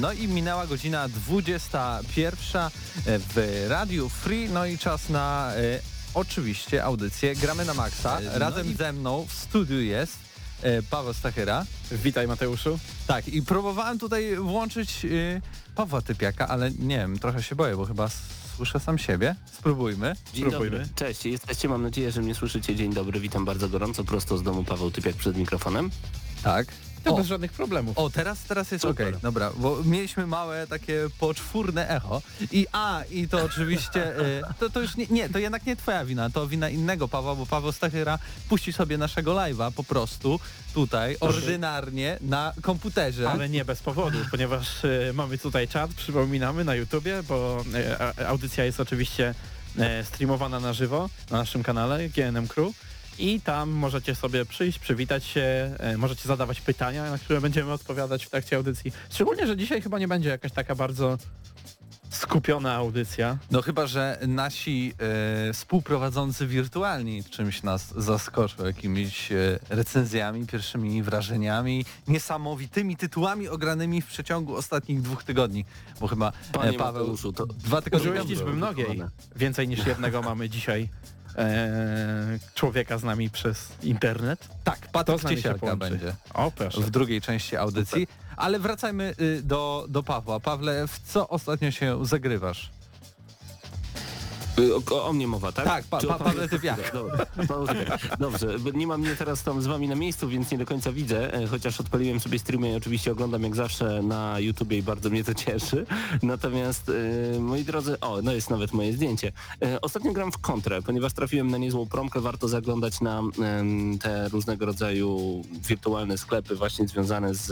No i minęła godzina 21 w Radiu Free, no i czas na e, oczywiście audycję Gramy na Maxa. E, no Razem i- ze mną w studiu jest e, Paweł Stachyra. Witaj Mateuszu. Tak, i próbowałem tutaj włączyć e, Pawła Typiaka, ale nie wiem, trochę się boję, bo chyba słyszę sam siebie. Spróbujmy. Dzień Spróbujmy. dobry, cześć, jesteście, mam nadzieję, że mnie słyszycie. Dzień dobry, witam bardzo gorąco, prosto z domu Paweł Typiak przed mikrofonem. Tak. To O, bez żadnych problemów. O, teraz, teraz jest okej, dobra, bo mieliśmy małe takie poczwórne echo. I a, i to oczywiście, y, to, to już nie, nie, to jednak nie twoja wina, to wina innego Pawła, bo Paweł Stachyra puści sobie naszego live'a po prostu tutaj, ordynarnie na komputerze. Ale nie bez powodu, ponieważ e, mamy tutaj czat, przypominamy na YouTubie, bo e, a- audycja jest oczywiście e, streamowana na żywo na naszym kanale GNM Crew i tam możecie sobie przyjść, przywitać się, e, możecie zadawać pytania, na które będziemy odpowiadać w trakcie audycji. Szczególnie, że dzisiaj chyba nie będzie jakaś taka bardzo skupiona audycja. No chyba, że nasi e, współprowadzący wirtualni czymś nas zaskoczą, jakimiś e, recenzjami, pierwszymi wrażeniami, niesamowitymi tytułami ogranymi w przeciągu ostatnich dwóch tygodni, bo chyba e, Panie Paweł Mateuszu, to dwa tygodnie Użyłeś liczby mnogiej. Więcej niż jednego mamy dzisiaj e, człowieka z nami przez internet. Tak, To Patryk się Ciesielka będzie O, proszę. w drugiej części audycji. Ale wracajmy y, do, do Pawła. Pawle, w co ostatnio się zagrywasz? O, o mnie mowa, tak? Tak, pa- pa-. Dobra, Paweł Typiak. Dobrze, bo nie mam mnie teraz tam z wami na miejscu, więc nie do końca widzę, e, chociaż odpaliłem sobie streamy i oczywiście oglądam jak zawsze na YouTubie i bardzo mnie to cieszy. Natomiast, e, moi drodzy, o, no jest nawet moje zdjęcie. E, Ostatnio gram w kontrę, ponieważ trafiłem na niezłą promkę, warto zaglądać na te różnego rodzaju wirtualne sklepy właśnie związane z,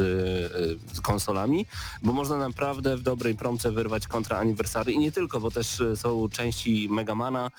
z konsolami, bo można naprawdę w dobrej promce wyrwać kontra aniversary i nie tylko, bo też są części Megamana,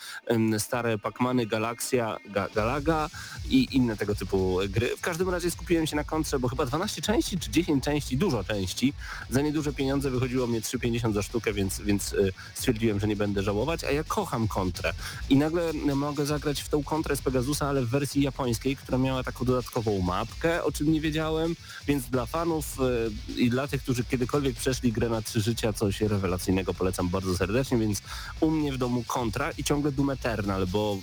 stare Pacmany, Galaxia, Ga Galaga i inne tego typu gry. W każdym razie skupiłem się na kontrze, bo chyba 12 części czy 10 części, dużo części. Za nieduże pieniądze wychodziło mnie 3,50 za sztukę, więc, więc y, stwierdziłem, że nie będę żałować, a ja kocham kontrę. I nagle mogę zagrać w tą kontrę z Pegasusa, ale w wersji japońskiej, która miała taką dodatkową mapkę, o czym nie wiedziałem, więc dla fanów y, i dla tych, którzy kiedykolwiek przeszli grę na trzy życia, coś rewelacyjnego polecam bardzo serdecznie, więc u mnie w domu kontra i ciągle Doom Eternal, bo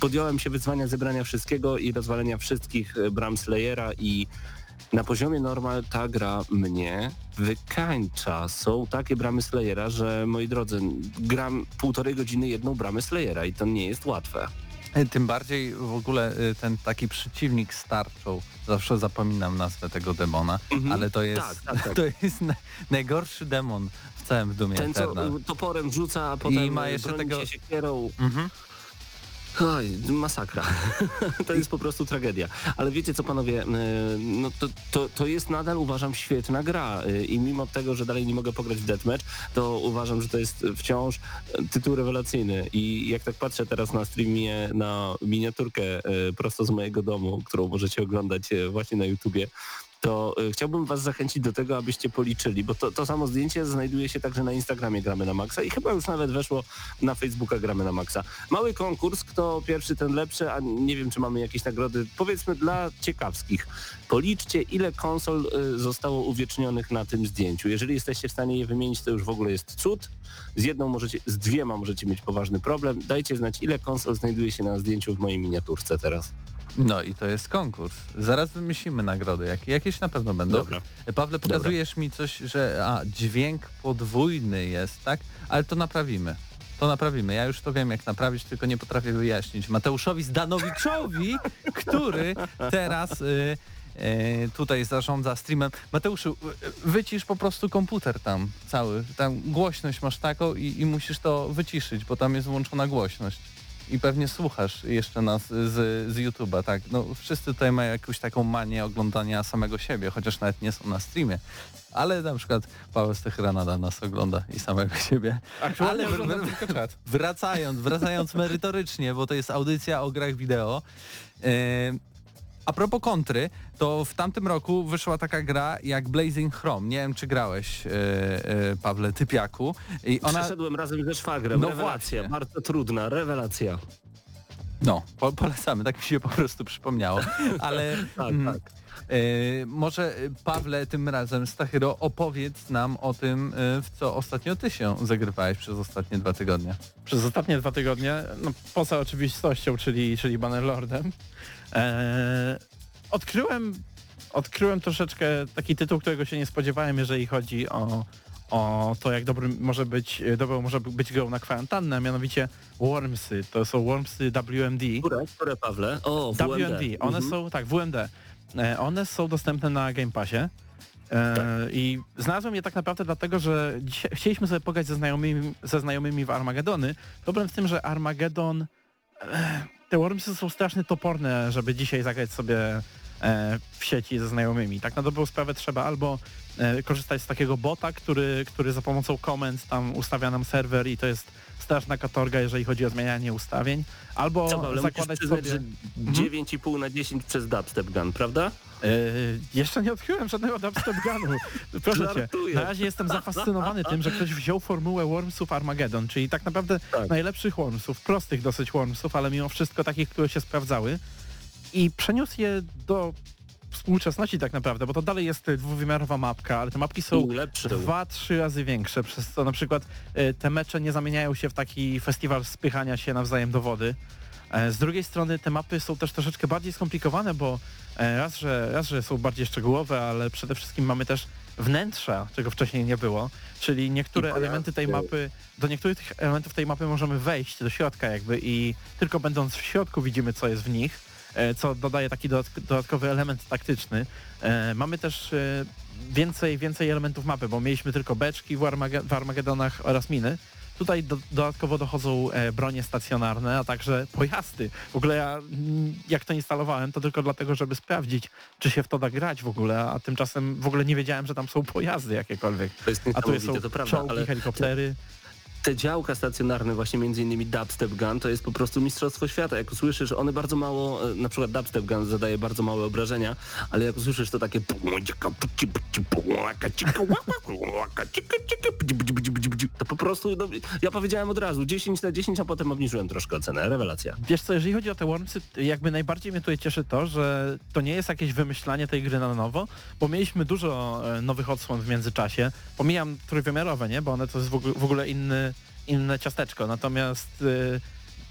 podjąłem się wyzwania zebrania wszystkiego i rozwalenia wszystkich e, bram Slayera i na poziomie normal ta gra mnie wykańcza. Są takie bramy Slayera, że moi drodzy, gram półtorej godziny jedną bramę Slayera i to nie jest łatwe. Tym bardziej w ogóle y, ten taki przeciwnik z tarczą. Zawsze zapominam nazwę tego demona, Mhm. ale to jest, Tak, tak, tak. to jest na, najgorszy demon w całym Dumie Ten, co Eternal. y, toporem rzuca, a potem ma y, jeszcze tego- się siekierą. Mhm. Oj, masakra. to jest po prostu tragedia. Ale wiecie co panowie, e, no to, to, to jest nadal uważam świetna gra e, i mimo tego, że dalej nie mogę pograć w Deathmatch, to uważam, że to jest wciąż tytuł rewelacyjny i jak tak patrzę teraz na streamie, na miniaturkę e, prosto z mojego domu, którą możecie oglądać właśnie na YouTubie, to e, chciałbym was zachęcić do tego, abyście policzyli, bo to, to samo zdjęcie znajduje się także na Instagramie Gramy na Maxa i chyba już nawet weszło na Facebooka Gramy na Maxa. Mały konkurs, kto pierwszy, ten lepszy, a nie wiem, czy mamy jakieś nagrody, powiedzmy dla ciekawskich. Policzcie, ile konsol y, zostało uwiecznionych na tym zdjęciu. Jeżeli jesteście w stanie je wymienić, to już w ogóle jest cud. Z jedną możecie, z dwiema możecie mieć poważny problem. Dajcie znać, ile konsol znajduje się na zdjęciu w mojej miniaturce teraz. No i to jest konkurs. Zaraz wymyślimy nagrody. Jak, jakieś na pewno będą. Dobra. Pawle, pokazujesz mi coś, że a, dźwięk podwójny jest, tak? Ale to naprawimy. To naprawimy. Ja już to wiem, jak naprawić, tylko nie potrafię wyjaśnić Mateuszowi Zdanowiczowi, który teraz y, e, tutaj zarządza streamem. Mateuszu, e, wycisz po prostu komputer tam cały. Tam głośność masz taką i, i musisz to wyciszyć, bo tam jest włączona głośność. I pewnie słuchasz jeszcze nas z, z YouTube'a, tak? No wszyscy tutaj mają jakąś taką manię oglądania samego siebie, chociaż nawet nie są na streamie. Ale na przykład Paweł Stechyra nadal nas ogląda i samego siebie. Aktualnie Ale- oglądam tylko czat. Wracając, wracając merytorycznie, bo to jest audycja o grach wideo. E, a propos kontry, to w tamtym roku wyszła taka gra jak Blazing Chrome. Nie wiem, czy grałeś, e, e, Pawle Typiaku. I ona... Przeszedłem razem ze szwagrem. No rewelacja, właśnie. bardzo trudna, rewelacja. No, po, polecamy, tak mi się po prostu przypomniało. Ale Tak, tak. e, może Pawle tym razem, Stachyro, opowiedz nam o tym, e, w co ostatnio ty się zagrywałeś przez ostatnie dwa tygodnie. Przez ostatnie dwa tygodnie, no poza oczywistością, czyli, czyli Bannerlordem, e, odkryłem, odkryłem troszeczkę taki tytuł, którego się nie spodziewałem, jeżeli chodzi o, o to, jak dobry może być, dobrą może być grą na kwarantannę, a mianowicie Wormsy. To są Wormsy WMD. Które, które Pawle? O, WMD. WMD. One Mhm. są, tak, WMD. E, One są dostępne na Game Passie. E, I znalazłem je tak naprawdę dlatego, że dzisiaj, chcieliśmy sobie pograć ze znajomymi, ze znajomymi w Armagedony. Problem w tym, że Armagedon... E, te Wormsy są strasznie toporne, żeby dzisiaj zagrać sobie e, w sieci ze znajomymi. Tak na dobrą sprawę trzeba albo e, korzystać z takiego bota, który, który za pomocą komend tam ustawia nam serwer i to jest straszna katorga, jeżeli chodzi o zmienianie ustawień, albo Co, zakładać przyznać, sobie... Mhm. że 9,5 na 10 przez dubstep gun, prawda? E, jeszcze nie odkryłem żadnego dubstep gunu. Proszę cię. Żartuję. Na razie jestem zafascynowany tym, że ktoś wziął formułę Wormsów Armageddon, czyli tak naprawdę Tak. najlepszych Wormsów, prostych dosyć Wormsów, ale mimo wszystko takich, które się sprawdzały i przeniósł je do współczesności tak naprawdę, bo to dalej jest dwuwymiarowa mapka, ale te mapki są dwa, trzy razy większe, przez co na przykład e, te mecze nie zamieniają się w taki festiwal spychania się nawzajem do wody. E, Z drugiej strony te mapy są też troszeczkę bardziej skomplikowane, bo e, raz że, raz, że są bardziej szczegółowe, ale przede wszystkim mamy też wnętrza, czego wcześniej nie było, czyli niektóre elementy tej mapy, do niektórych tych elementów tej mapy możemy wejść do środka jakby i tylko będąc w środku widzimy co jest w nich, e, co dodaje taki dodatk- dodatkowy element taktyczny. Mamy też więcej, więcej elementów mapy, bo mieliśmy tylko beczki w, Armage- w Armagedonach oraz miny. Tutaj do, dodatkowo dochodzą e, bronie stacjonarne, a także pojazdy. W ogóle ja jak to instalowałem, to tylko dlatego, żeby sprawdzić, czy się w to da grać w ogóle, a tymczasem w ogóle nie wiedziałem, że tam są pojazdy jakiekolwiek. To jest A tu są to prawda, czołgi, ale helikoptery. Te działka stacjonarne, właśnie między innymi dubstep gun, to jest po prostu mistrzostwo świata. Jak usłyszysz, one bardzo mało, e, na przykład dubstep gun zadaje bardzo małe obrażenia, ale jak usłyszysz to takie to po prostu, no, ja powiedziałem od razu 10 na 10, a potem obniżyłem troszkę ocenę. Rewelacja. Wiesz co, jeżeli chodzi o te Wormsy, jakby najbardziej mnie tutaj cieszy to, że to nie jest jakieś wymyślanie tej gry na nowo, bo mieliśmy dużo e, nowych odsłon w międzyczasie. Pomijam trójwymiarowe, nie? Bo one to jest w ogóle inny, inne ciasteczko. Natomiast e,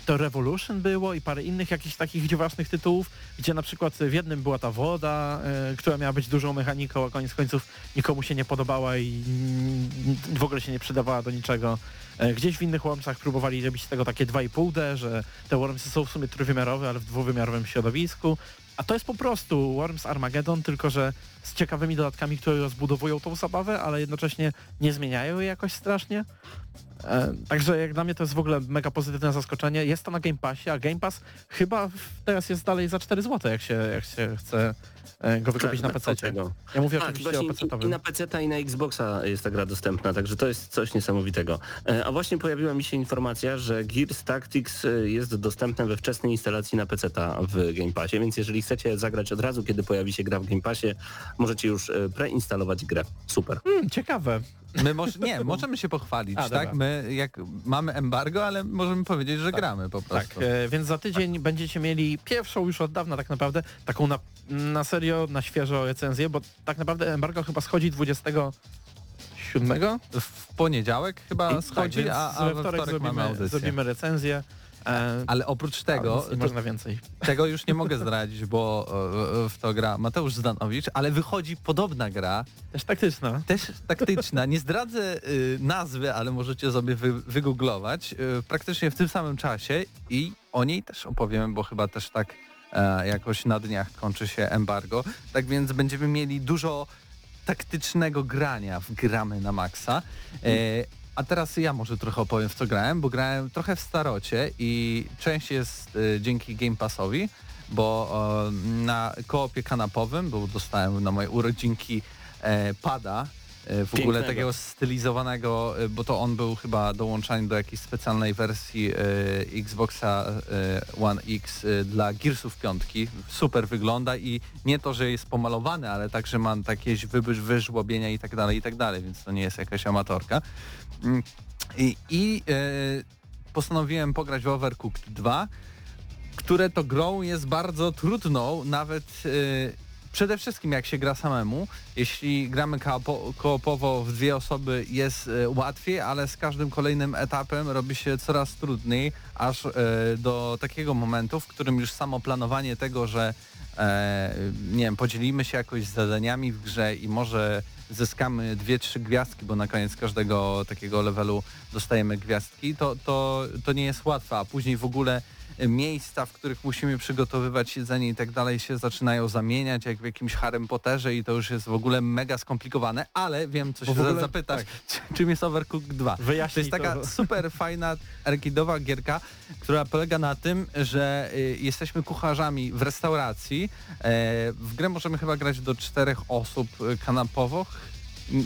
to Revolution było i parę innych jakichś takich dziwacznych tytułów, gdzie na przykład w jednym była ta woda, e, która miała być dużą mechaniką, a koniec końców nikomu się nie podobała i mm, w ogóle się nie przydawała do niczego. E, Gdzieś w innych Wormsach próbowali robić tego takie 2,5D, że te Wormsy są w sumie trójwymiarowe, ale w dwuwymiarowym środowisku. A to jest po prostu Worms Armageddon, tylko że z ciekawymi dodatkami, które rozbudowują tą zabawę, ale jednocześnie nie zmieniają jej jakoś strasznie. E, także jak dla mnie to jest w ogóle mega pozytywne zaskoczenie. Jest to na Game Passie, a Game Pass chyba teraz jest dalej za 4 zł, jak się, jak się chce go wykupić na Tak, PC. tego. Ja mówię Tak, oczywiście o i, i na PC i na Xboxa jest ta gra dostępna, także to jest coś niesamowitego. E, A właśnie pojawiła mi się informacja, że Gears Tactics e, jest dostępne we wczesnej instalacji na PC w Game Passie, więc jeżeli chcecie zagrać od razu, kiedy pojawi się gra w Game Passie, możecie już e, preinstalować grę. Super. Hmm, ciekawe. My nie, możemy się pochwalić, A, tak? My jak mamy embargo, ale możemy powiedzieć, że gramy po prostu. Tak, e, więc za tydzień będziecie mieli pierwszą już od dawna tak naprawdę, taką na, na serio, na świeżo recenzję, bo tak naprawdę embargo chyba schodzi 27? W poniedziałek chyba Tak, schodzi, więc a, a we wtorek wtorek mamy zrobimy, audycję. zrobimy recenzję. E, Ale oprócz tego, tego, można więcej. tego już nie mogę zdradzić, bo e, w to gra Mateusz Zdanowicz, ale wychodzi podobna gra, Też taktyczna. też taktyczna. Nie zdradzę y, nazwy, ale możecie sobie wy, wygooglować y, praktycznie w tym samym czasie i o niej też opowiemy, bo chyba też tak e, jakoś na dniach kończy się embargo. Tak więc będziemy mieli dużo taktycznego grania w gramy na maksa. A teraz ja może trochę opowiem w co grałem, bo grałem trochę w starocie i część jest e, dzięki Game Passowi, bo e, na koopie kanapowym, bo dostałem na moje urodzinki e, pada, w ogóle Pięknego. takiego stylizowanego, e, bo to on był chyba dołączany do jakiejś specjalnej wersji e, Xboxa e, One X e, dla Gearsów piątki. Super wygląda i nie to, że jest pomalowany, ale także ma jakieś wyżłobienia i tak dalej, i tak dalej, więc to nie jest jakaś amatorka. Mm, I, i e, postanowiłem pograć w Overcooked 2, które to grą jest bardzo trudną, nawet e, przede wszystkim jak się gra samemu. Jeśli gramy koopo- koopowo w dwie osoby jest e, łatwiej, ale z każdym kolejnym etapem robi się coraz trudniej, aż e, do takiego momentu, w którym już samo planowanie tego, że e, nie wiem, podzielimy się jakoś zadaniami w grze i może zyskamy dwie, trzy gwiazdki, bo na koniec każdego takiego levelu dostajemy gwiazdki, to, to, to nie jest łatwe, a później w ogóle miejsca, w których musimy przygotowywać jedzenie i tak dalej się zaczynają zamieniać jak w jakimś Harrym Potterze i to już jest w ogóle mega skomplikowane, ale wiem, co się ogóle- zapytać, czym jest Overcooked 2. To Wyjaśnij jest taka to. super fajna arcade'owa gierka, która polega na tym, że y, jesteśmy kucharzami w restauracji. E, w grę możemy chyba grać do czterech osób y, kanapowo.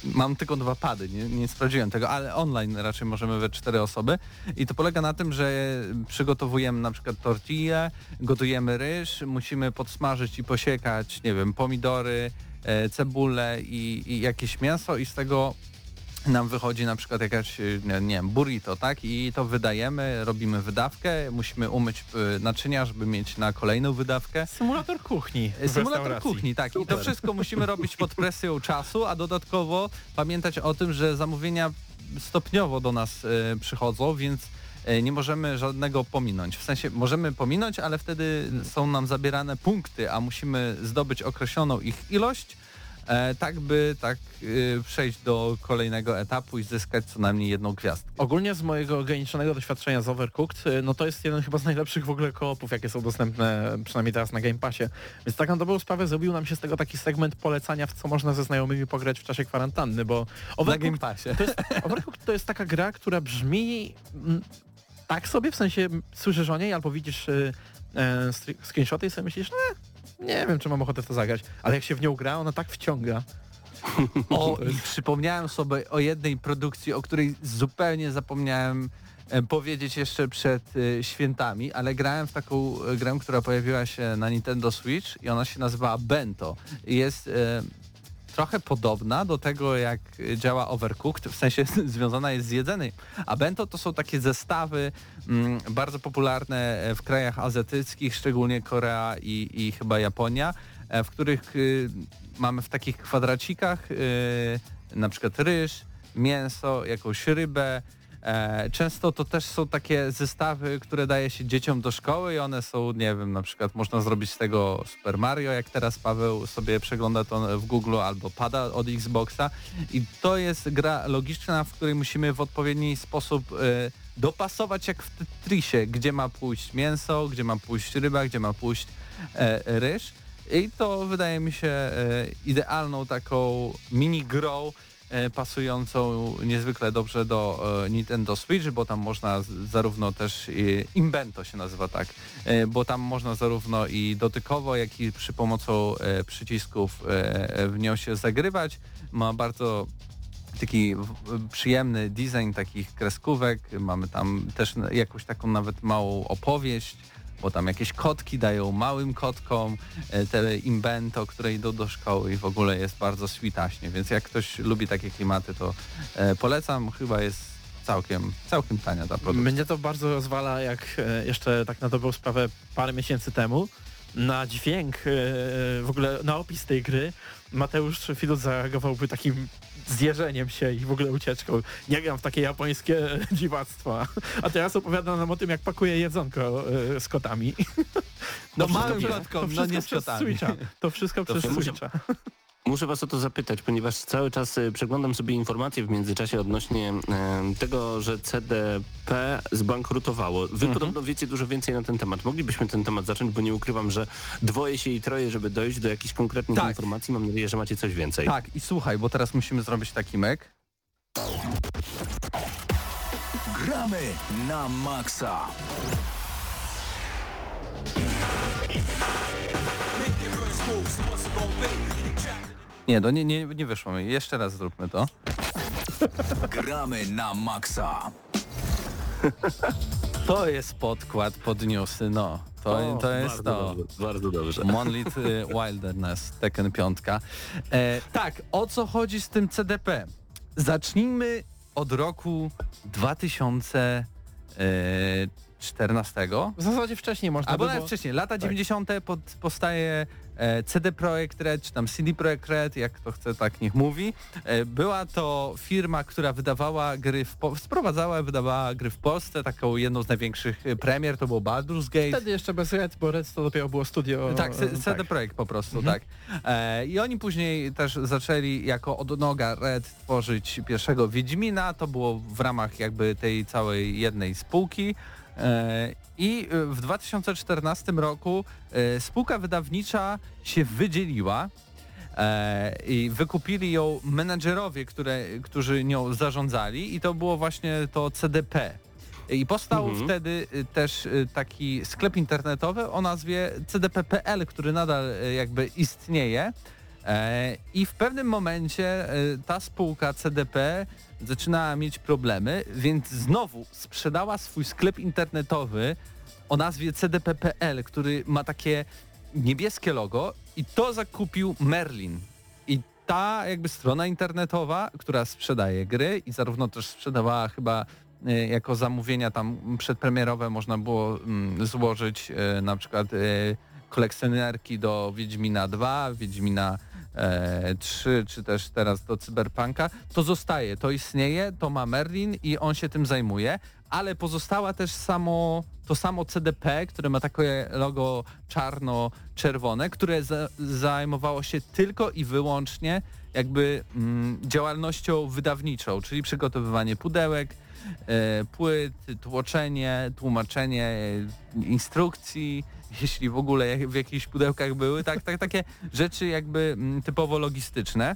Mam tylko dwa pady, nie, nie sprawdziłem tego, ale online raczej możemy we cztery osoby. I to polega na tym, że przygotowujemy na przykład tortillę, gotujemy ryż, musimy podsmażyć i posiekać, nie wiem, pomidory, e, cebulę i, i jakieś mięso i z tego nam wychodzi na przykład jakaś, y, nie, wiem, burrito, tak? I to wydajemy, robimy wydawkę, musimy umyć y, naczynia, żeby mieć na kolejną wydawkę. Symulator kuchni. Symulator kuchni, tak. I to Super. wszystko musimy robić pod presją czasu, a dodatkowo pamiętać o tym, że zamówienia stopniowo do nas y, przychodzą, więc nie możemy żadnego pominąć. W sensie możemy pominąć, ale wtedy są nam zabierane punkty, a musimy zdobyć określoną ich ilość, tak by tak y, przejść do kolejnego etapu i zyskać co najmniej jedną gwiazdkę. Ogólnie z mojego ograniczonego doświadczenia z Overcooked, y, no to jest jeden chyba z najlepszych w ogóle koopów, jakie są dostępne przynajmniej teraz na Game Passie. Więc tak na dobrą sprawę zrobił nam się z tego taki segment polecania, w co można ze znajomymi pograć w czasie kwarantanny, bo Na Game Overcooked Passie. to jest, Overcooked to jest taka gra, która brzmi mm, tak sobie, w sensie słyszysz o niej albo widzisz y, e, screenshoty i sobie myślisz, no nie wiem, czy mam ochotę w to zagrać, ale jak się w nią gra, ona tak wciąga. O, i przypomniałem sobie o jednej produkcji, o której zupełnie zapomniałem powiedzieć jeszcze przed e, świętami, ale grałem w taką e, grę, która pojawiła się na Nintendo Switch i ona się nazywała Bento. Jest trochę podobna do tego, jak działa Overcooked, w sensie związana jest z jedzeniem. A bento to są takie zestawy mm, bardzo popularne w krajach azjatyckich, szczególnie Korea i, i chyba Japonia, e, w których y, mamy w takich kwadracikach y, na przykład ryż, mięso, jakąś rybę. E, często to też są takie zestawy, które daje się dzieciom do szkoły i one są, nie wiem, na przykład można zrobić z tego Super Mario, jak teraz Paweł sobie przegląda to w Google albo pada od Xboxa i to jest gra logiczna, w której musimy w odpowiedni sposób e, dopasować jak w Tetrisie, gdzie ma pójść mięso, gdzie ma pójść ryba, gdzie ma pójść e, ryż. I to wydaje mi się idealną taką mini grą pasującą niezwykle dobrze do e, Nintendo Switch, bo tam można zarówno też i Invento się nazywa tak, e, bo tam można zarówno i dotykowo, jak i przy pomocą e, przycisków e, w nią się zagrywać. Ma bardzo taki przyjemny design takich kreskówek, mamy tam też jakąś taką nawet małą opowieść, bo tam jakieś kotki dają małym kotkom, e, te imbento, które idą do szkoły i w ogóle jest bardzo switaśnie, więc jak ktoś lubi takie klimaty, to e, polecam, chyba jest całkiem, całkiem tania ta produkcja. Mnie to bardzo rozwala, jak e, jeszcze tak na dobrą sprawę parę miesięcy temu na dźwięk, w ogóle na opis tej gry Mateusz Filut zareagowałby takim zjeżeniem się i w ogóle ucieczką. Nie gram w takie japońskie dziwactwa. A teraz opowiada nam o tym, jak pakuje jedzonko e, z kotami. No To małym wszystko- kotkom, to no wszystko nie z przez kotami. Switcha. To wszystko przez muszę- Switcha. Muszę was o to zapytać, ponieważ cały czas y, przeglądam sobie informacje w międzyczasie odnośnie tego, że CDP zbankrutowało. Wy Mhm. podobno wiecie dużo więcej na ten temat. Moglibyśmy ten temat zacząć, bo nie ukrywam, że dwoje się i troje, żeby dojść do jakichś konkretnych Tak. informacji. Mam nadzieję, że macie coś więcej. Tak, i słuchaj, bo teraz musimy zrobić taki mek. Gramy na maksa. Nie, to nie, nie, nie wyszło mi. Jeszcze raz zróbmy to. Gramy na maksa. To jest podkład pod newsy, no. To, O, to jest bardzo to. Dobrze, bardzo dobrze. Monlit y, Wilderness, Tekken 5. E, tak, o co chodzi z tym CDP? Zacznijmy od roku 2014. W zasadzie wcześniej można Albo by, nawet bo... wcześniej, lata 90. Pod, powstaje e, CD Projekt Red, czy tam CD Projekt Red, jak to chce, tak niech mówi. E, była to firma, która wydawała gry, w po- sprowadzała, wydawała gry w Polsce, taką jedną z największych e, premier, to było Baldur's Gate. Wtedy jeszcze bez Red, bo Red to dopiero było studio... Tak, e, CD Projekt po prostu, tak. E, I oni później też zaczęli jako odnoga Red tworzyć pierwszego Wiedźmina, to było w ramach jakby tej całej jednej spółki. E, I e, w 2014 roku e, spółka wydawnicza się wydzieliła i wykupili ją menedżerowie, które, którzy nią zarządzali i to było właśnie to CDP. I powstał Mhm. wtedy też taki sklep internetowy o nazwie cdp.pl, który nadal jakby istnieje. E, I w pewnym momencie y, ta spółka CDP zaczynała mieć problemy, więc znowu sprzedała swój sklep internetowy o nazwie cdp.pl, który ma takie niebieskie logo i to zakupił Merlin. I ta jakby strona internetowa, która sprzedaje gry i zarówno też sprzedawała chyba e, jako zamówienia tam przedpremierowe można było mm, złożyć e, na przykład e, kolekcjonerki do Wiedźmina 2, Wiedźmina e, 3, czy też teraz do Cyberpunka, to zostaje, to istnieje, to ma Merlin i on się tym zajmuje, ale pozostała też samo, to samo CDP, które ma takie logo czarno-czerwone, które za, zajmowało się tylko i wyłącznie jakby mm, działalnością wydawniczą, czyli przygotowywanie pudełek, e, płyt, tłoczenie, tłumaczenie instrukcji, jeśli w ogóle w jakichś pudełkach były, tak, tak, takie rzeczy jakby mm, typowo logistyczne.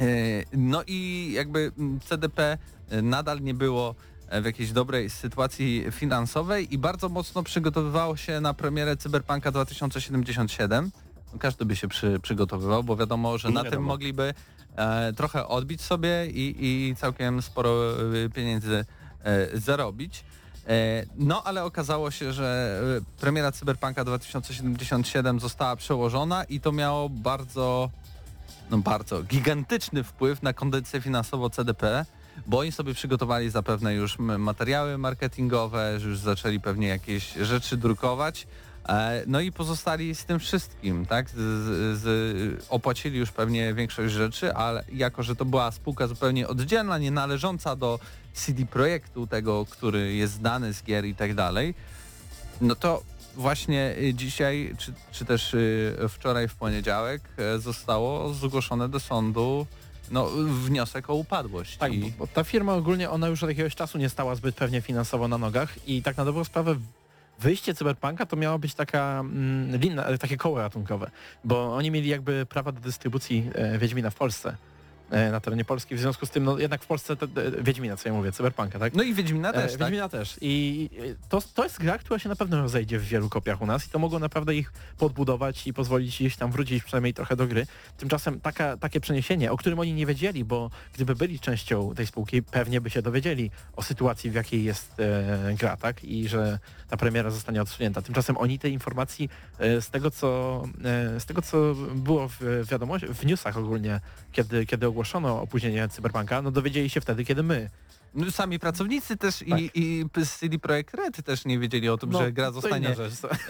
E, No i jakby mm, CDP e, nadal nie było e, w jakiejś dobrej sytuacji finansowej i bardzo mocno przygotowywało się na premierę Cyberpunka 2077. No, Każdy by się przy, przygotowywał, bo wiadomo, że No na tym wiadomo. mogliby e, trochę odbić sobie i, i całkiem sporo pieniędzy e, zarobić. E, No ale okazało się, że e, premiera Cyberpunka 2077 została przełożona i to miało bardzo no bardzo gigantyczny wpływ na kondycję finansową CDP, bo oni sobie przygotowali zapewne już materiały marketingowe, już zaczęli pewnie jakieś rzeczy drukować. e, No i pozostali z tym wszystkim, tak? Z, z, z, opłacili już pewnie większość rzeczy, ale jako, że to była spółka zupełnie oddzielna, nie należąca do CD Projektu, tego, który jest znany z gier i tak dalej, no to właśnie y, dzisiaj, czy, czy też y, wczoraj w poniedziałek e, zostało zgłoszone do sądu no, wniosek o upadłość. Tak, I, bo, ta firma ogólnie, ona już od jakiegoś czasu nie stała zbyt pewnie finansowo na nogach i tak na dobrą sprawę wyjście Cyberpunka to miało być taka mm, linna, takie koło ratunkowe, bo oni mieli jakby prawa do dystrybucji e, Wiedźmina w Polsce na terenie Polski, w związku z tym no jednak w Polsce te, e, Wiedźmina, co ja mówię, Cyberpunka, tak? no i Wiedźmina też, E, tak? Wiedźmina też. I e, to, to jest gra, która się na pewno rozejdzie w wielu kopiach u nas i to mogło naprawdę ich podbudować i pozwolić gdzieś tam wrócić przynajmniej trochę do gry. Tymczasem taka, takie przeniesienie, o którym oni nie wiedzieli, bo gdyby byli częścią tej spółki, pewnie by się dowiedzieli o sytuacji, w jakiej jest e, gra, tak? I że ta premiera zostanie odsunięta. Tymczasem oni tej informacji e, z tego, co, e, z tego, co było w wiadomości, w newsach ogólnie, kiedy, kiedy ogłoszono opóźnienie Cyberpunka, no dowiedzieli się wtedy, kiedy my No, Sami pracownicy też Tak. i, i CD Projekt Red też nie wiedzieli o tym, No, że gra zostanie e,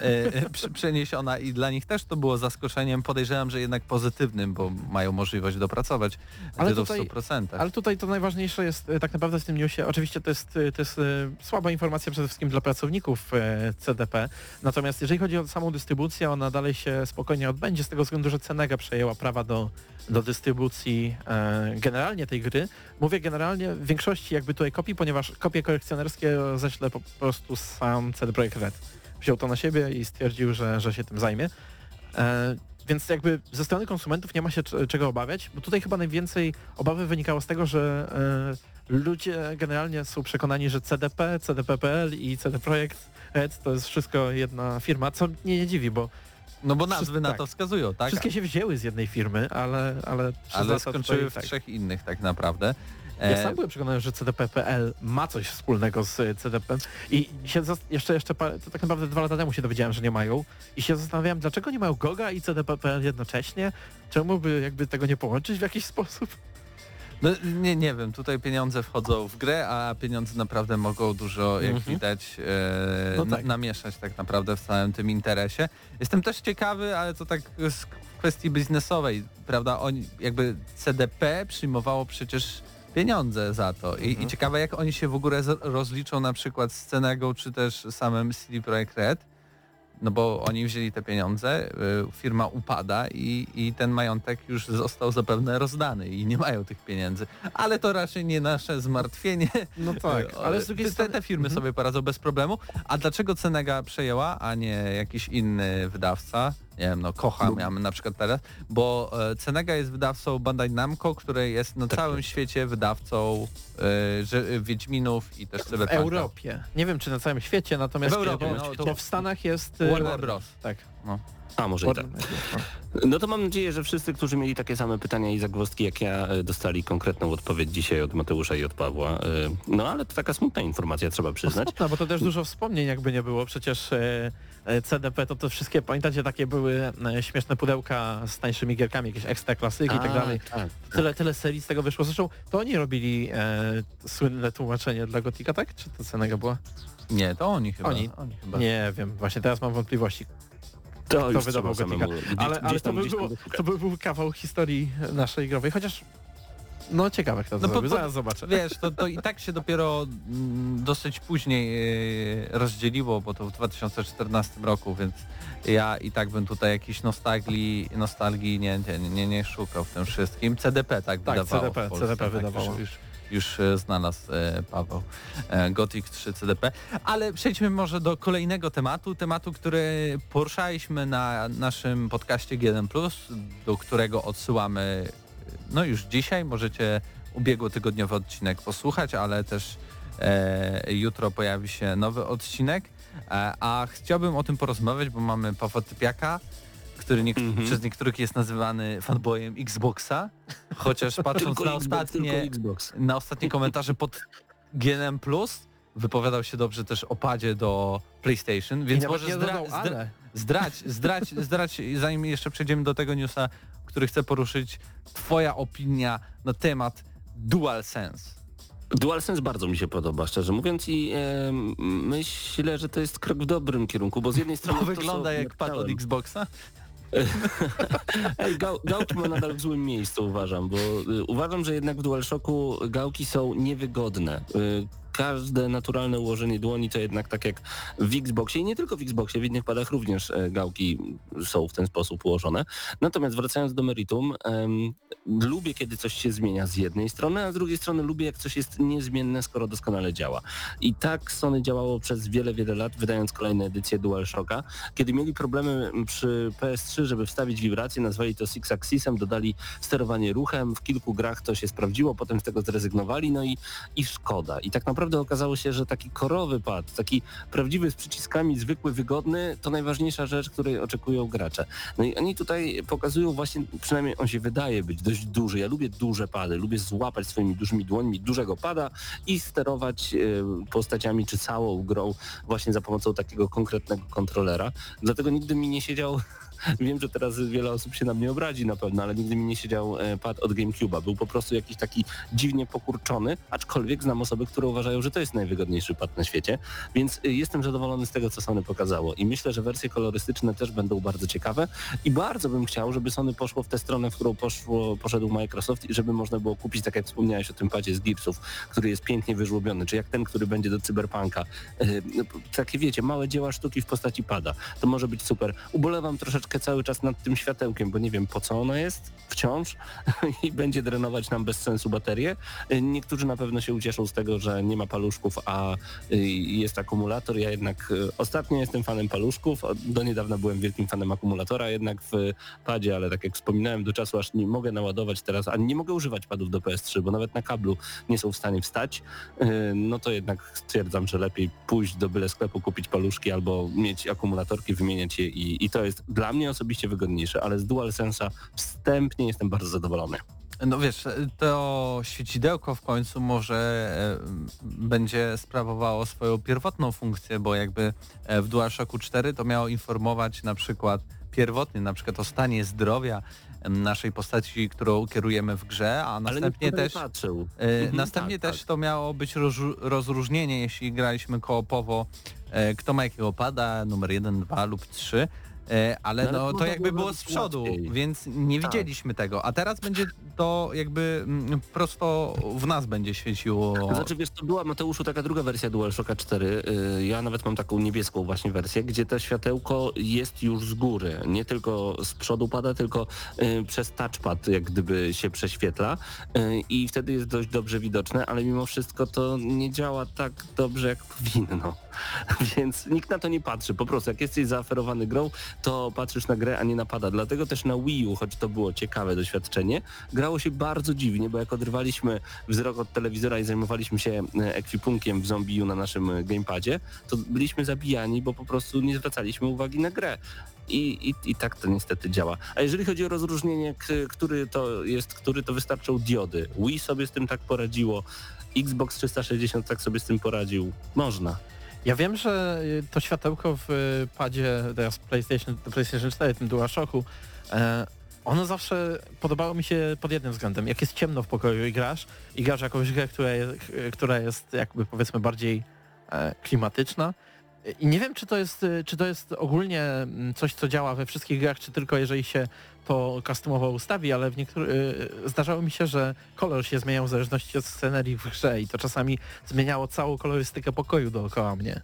e, przeniesiona i dla nich też to było zaskoczeniem. Podejrzewam, że jednak pozytywnym, bo mają możliwość dopracować Ale tytuł tutaj- w 100%. Ale tutaj to najważniejsze jest e, tak naprawdę w tym newsie, oczywiście to jest, to jest słaba informacja przede wszystkim dla pracowników CDP, natomiast jeżeli chodzi o samą dystrybucję, ona dalej się spokojnie odbędzie z tego względu, że Cenega przejęła prawa do, do dystrybucji e, generalnie tej gry. Mówię generalnie w większości jakby tutaj kopii, ponieważ kopie kolekcjonerskie ześle po prostu sam CD Projekt Red. Wziął to na siebie i stwierdził, że, że się tym zajmie. E, więc jakby ze strony konsumentów nie ma się czego obawiać, bo tutaj chyba najwięcej obawy wynikało z tego, że e, ludzie generalnie są przekonani, że CDP, CDP.pl i CD Projekt Red to jest wszystko jedna firma, co mnie nie dziwi, bo No bo nazwy na tak. to wskazują, tak? wszystkie się wzięły z jednej firmy, ale ale, Ale skończyły w tak. trzech innych tak naprawdę. Ja E, sam byłem przekonany, że CDP.pl ma coś wspólnego z e, CDP i się jeszcze, jeszcze to tak naprawdę dwa lata temu się dowiedziałem, że nie mają i się zastanawiałem, dlaczego nie mają GOGA i CDP.pl jednocześnie? Czemu by jakby tego nie połączyć w jakiś sposób? No, nie, nie wiem, tutaj pieniądze wchodzą w grę, a pieniądze naprawdę mogą dużo, jak Mhm. widać, e, No na, tak. namieszać tak naprawdę w całym tym interesie. Jestem też ciekawy, ale to tak z kwestii biznesowej, prawda, oni jakby CDP przyjmowało przecież pieniądze za to I, Mhm. i ciekawe jak oni się w ogóle rozliczą na przykład z Cenegą czy też samym CD Projekt Red, no bo oni wzięli te pieniądze, y, firma upada i, i ten majątek już został zapewne rozdany i nie mają tych pieniędzy. Ale to raczej nie nasze zmartwienie. No tak, ale z drugiej te, strony... te firmy Mhm. sobie poradzą bez problemu. A dlaczego Cenega przejęła, a nie jakiś inny wydawca? Nie wiem, no Kocha mamy na przykład teraz, bo e, Cenega jest wydawcą Bandai Namco, który jest na Tak, całym świecie wydawcą że, Wiedźminów i też W Cyberpunka. Europie. Nie wiem, czy na całym świecie, natomiast W Europie, no, to- w Stanach jest... Warner Bros. Tak. A może i tak. No. No to mam nadzieję, że wszyscy, którzy mieli takie same pytania i zagwozdki jak ja, dostali konkretną odpowiedź dzisiaj od Mateusza i od Pawła. No ale to taka smutna informacja, trzeba przyznać. Smutno, bo to też dużo wspomnień jakby nie było. Przecież CDP to, to wszystkie, pamiętacie, takie były e, śmieszne pudełka z tańszymi gierkami, jakieś ekstra klasyki i tak dalej. tak. Tyle, tyle serii z tego wyszło. Zresztą to oni robili e, słynne tłumaczenie dla Gotika, tak? Czy to Cenega była? Nie, to oni chyba. Oni. chyba. Nie wiem, właśnie teraz mam wątpliwości. To już wydawał Gotika. Ale, ale to, by było, to by był kawał historii naszej growej, chociaż no ciekawe kto to No zrobił, bo- zaraz zobaczę. Wiesz, to, to i tak się dopiero mm, dosyć później e, rozdzieliło, bo to w 2014 roku, więc ja i tak bym tutaj jakiejś nostalgii, nostalgii nie, nie, nie, nie szukał w tym wszystkim. CDP tak, Tak, wydawało CDP, Polsce, CDP tak, wydawało. Już, już, już e, znalazł e, Paweł. E, Gothic 3 CDP. Ale przejdźmy może do kolejnego tematu, tematu, który poruszaliśmy na naszym podcaście G1+, do którego odsyłamy no już dzisiaj. Możecie ubiegłotygodniowy odcinek posłuchać, ale też e, jutro pojawi się nowy odcinek. E, a chciałbym o tym porozmawiać, bo mamy Pawła Typiaka, który nie, Mhm. przez niektórych jest nazywany fanboyem Xboxa, chociaż patrząc na ostatnie, Xbox. na ostatnie komentarze pod GNM+, wypowiadał się dobrze też o padzie do PlayStation, więc może zdra zdra. Zdrać, zdrać, zdrać, zanim jeszcze przejdziemy do tego newsa, który chcę poruszyć, twoja opinia na temat DualSense. DualSense bardzo mi się podoba, szczerze mówiąc i e, myślę, że to jest krok w dobrym kierunku, bo z jednej strony To to, wygląda co jak pad od Xboxa? Ej, gał, gałki ma nadal w złym miejscu, uważam, bo y, uważam, że jednak w DualShocku gałki są niewygodne. Y, każde naturalne ułożenie dłoni to jednak tak jak w Xboxie i nie tylko w Xboxie, w innych padach również e, gałki są w ten sposób ułożone. Natomiast wracając do meritum, em, lubię kiedy coś się zmienia z jednej strony, a z drugiej strony lubię jak coś jest niezmienne, skoro doskonale działa. I tak Sony działało przez wiele, wiele lat, wydając kolejne edycje DualShocka. Kiedy mieli problemy przy PS3, żeby wstawić wibrację, nazwali to Six Axisem, dodali sterowanie ruchem, w kilku grach to się sprawdziło, potem z tego zrezygnowali, no i, i szkoda. I tak naprawdę okazało się, że taki korowy pad, taki prawdziwy z przyciskami, zwykły, wygodny, to najważniejsza rzecz, której oczekują gracze. No i oni tutaj pokazują właśnie, przynajmniej on się wydaje być dość duży. Ja lubię duże pady, lubię złapać swoimi dużymi dłońmi dużego pada i sterować e, postaciami czy całą grą właśnie za pomocą takiego konkretnego kontrolera. Dlatego nigdy mi nie siedział wiem, że teraz wiele osób się na mnie obrazi na pewno, ale nigdy mi nie siedział e, pad od GameCube'a. Był po prostu jakiś taki dziwnie pokurczony, aczkolwiek znam osoby, które uważają, że to jest najwygodniejszy pad na świecie, więc e, jestem zadowolony z tego, co Sony pokazało i myślę, że wersje kolorystyczne też będą bardzo ciekawe i bardzo bym chciał, żeby Sony poszło w tę stronę, w którą poszło, poszedł Microsoft i żeby można było kupić, tak jak wspomniałeś o tym padzie z gipsów, który jest pięknie wyżłobiony, czy jak ten, który będzie do Cyberpunka. E, no, takie wiecie, małe dzieła sztuki w postaci pada. To może być super. Ubolewam troszeczkę cały czas nad tym światełkiem, bo nie wiem po co ono jest wciąż i będzie drenować nam bez sensu baterię. E, Niektórzy na pewno się ucieszą z tego, że nie ma paluszków, a e, jest akumulator. Ja jednak e, ostatnio jestem fanem paluszków. Do niedawna byłem wielkim fanem akumulatora, jednak w padzie, ale tak jak wspominałem, do czasu aż nie mogę naładować teraz, a nie mogę używać padów do PS3, bo nawet na kablu nie są w stanie wstać, no to jednak stwierdzam, że lepiej pójść do byle sklepu, kupić paluszki albo mieć akumulatorki, wymieniać je i, i to jest dla mnie osobiście wygodniejsze, ale z DualSense'a wstępnie jestem bardzo zadowolony. No wiesz, to świecidełko w końcu może e, będzie sprawowało swoją pierwotną funkcję, bo jakby e, w DualShocku 4 to miało informować na przykład pierwotnie, na przykład o stanie zdrowia naszej postaci, którą kierujemy w grze, a następnie też patrzył. E, Mhm, Następnie tak, też tak. to miało być rozró- rozróżnienie, jeśli graliśmy koopowo, kto ma jakiego pada, numer 1, 2 lub 3. E, ale No, ale no, to jakby było z przodu, łatwiej. więc nie Tak. widzieliśmy tego. A teraz będzie to jakby mm, prosto w nas będzie świeciło. Znaczy wiesz, to była Mateuszu taka druga wersja DualShocka 4. y, Ja nawet mam taką niebieską właśnie wersję, gdzie to światełko jest już z góry. Nie tylko z przodu pada, tylko y, przez touchpad jak gdyby się prześwietla y, i wtedy jest dość dobrze widoczne, ale mimo wszystko to nie działa tak dobrze jak powinno. Więc nikt na to nie patrzy. Po prostu jak jesteś zaoferowany grą, to patrzysz na grę, a nie na pada. Dlatego też na Wii U, choć to było ciekawe doświadczenie, grało się bardzo dziwnie, bo jak odrywaliśmy wzrok od telewizora i zajmowaliśmy się e, ekwipunkiem w Zombiu na naszym e, gamepadzie, to byliśmy zabijani, bo po prostu nie zwracaliśmy uwagi na grę. I, i, I tak to niestety działa. A jeżeli chodzi o rozróżnienie, który to jest, który to wystarczą diody. Wii sobie z tym tak poradziło, Xbox 360 tak sobie z tym poradził. Można. Ja wiem, że y, to światełko w y, padzie teraz PlayStation, PlayStation 4, tym DualShocku, e, ono zawsze podobało mi się pod jednym względem. Jak jest ciemno w pokoju i grasz, i grasz jakąś grę, która jest, która jest jakby powiedzmy bardziej e, klimatyczna. I nie wiem, czy to jest, y, czy to jest ogólnie mm, coś, co działa we wszystkich grach, czy tylko jeżeli się to customowo ustawi, ale w niektórych zdarzało mi się, że kolor się zmieniał w zależności od scenerii w grze i to czasami zmieniało całą kolorystykę pokoju dookoła mnie.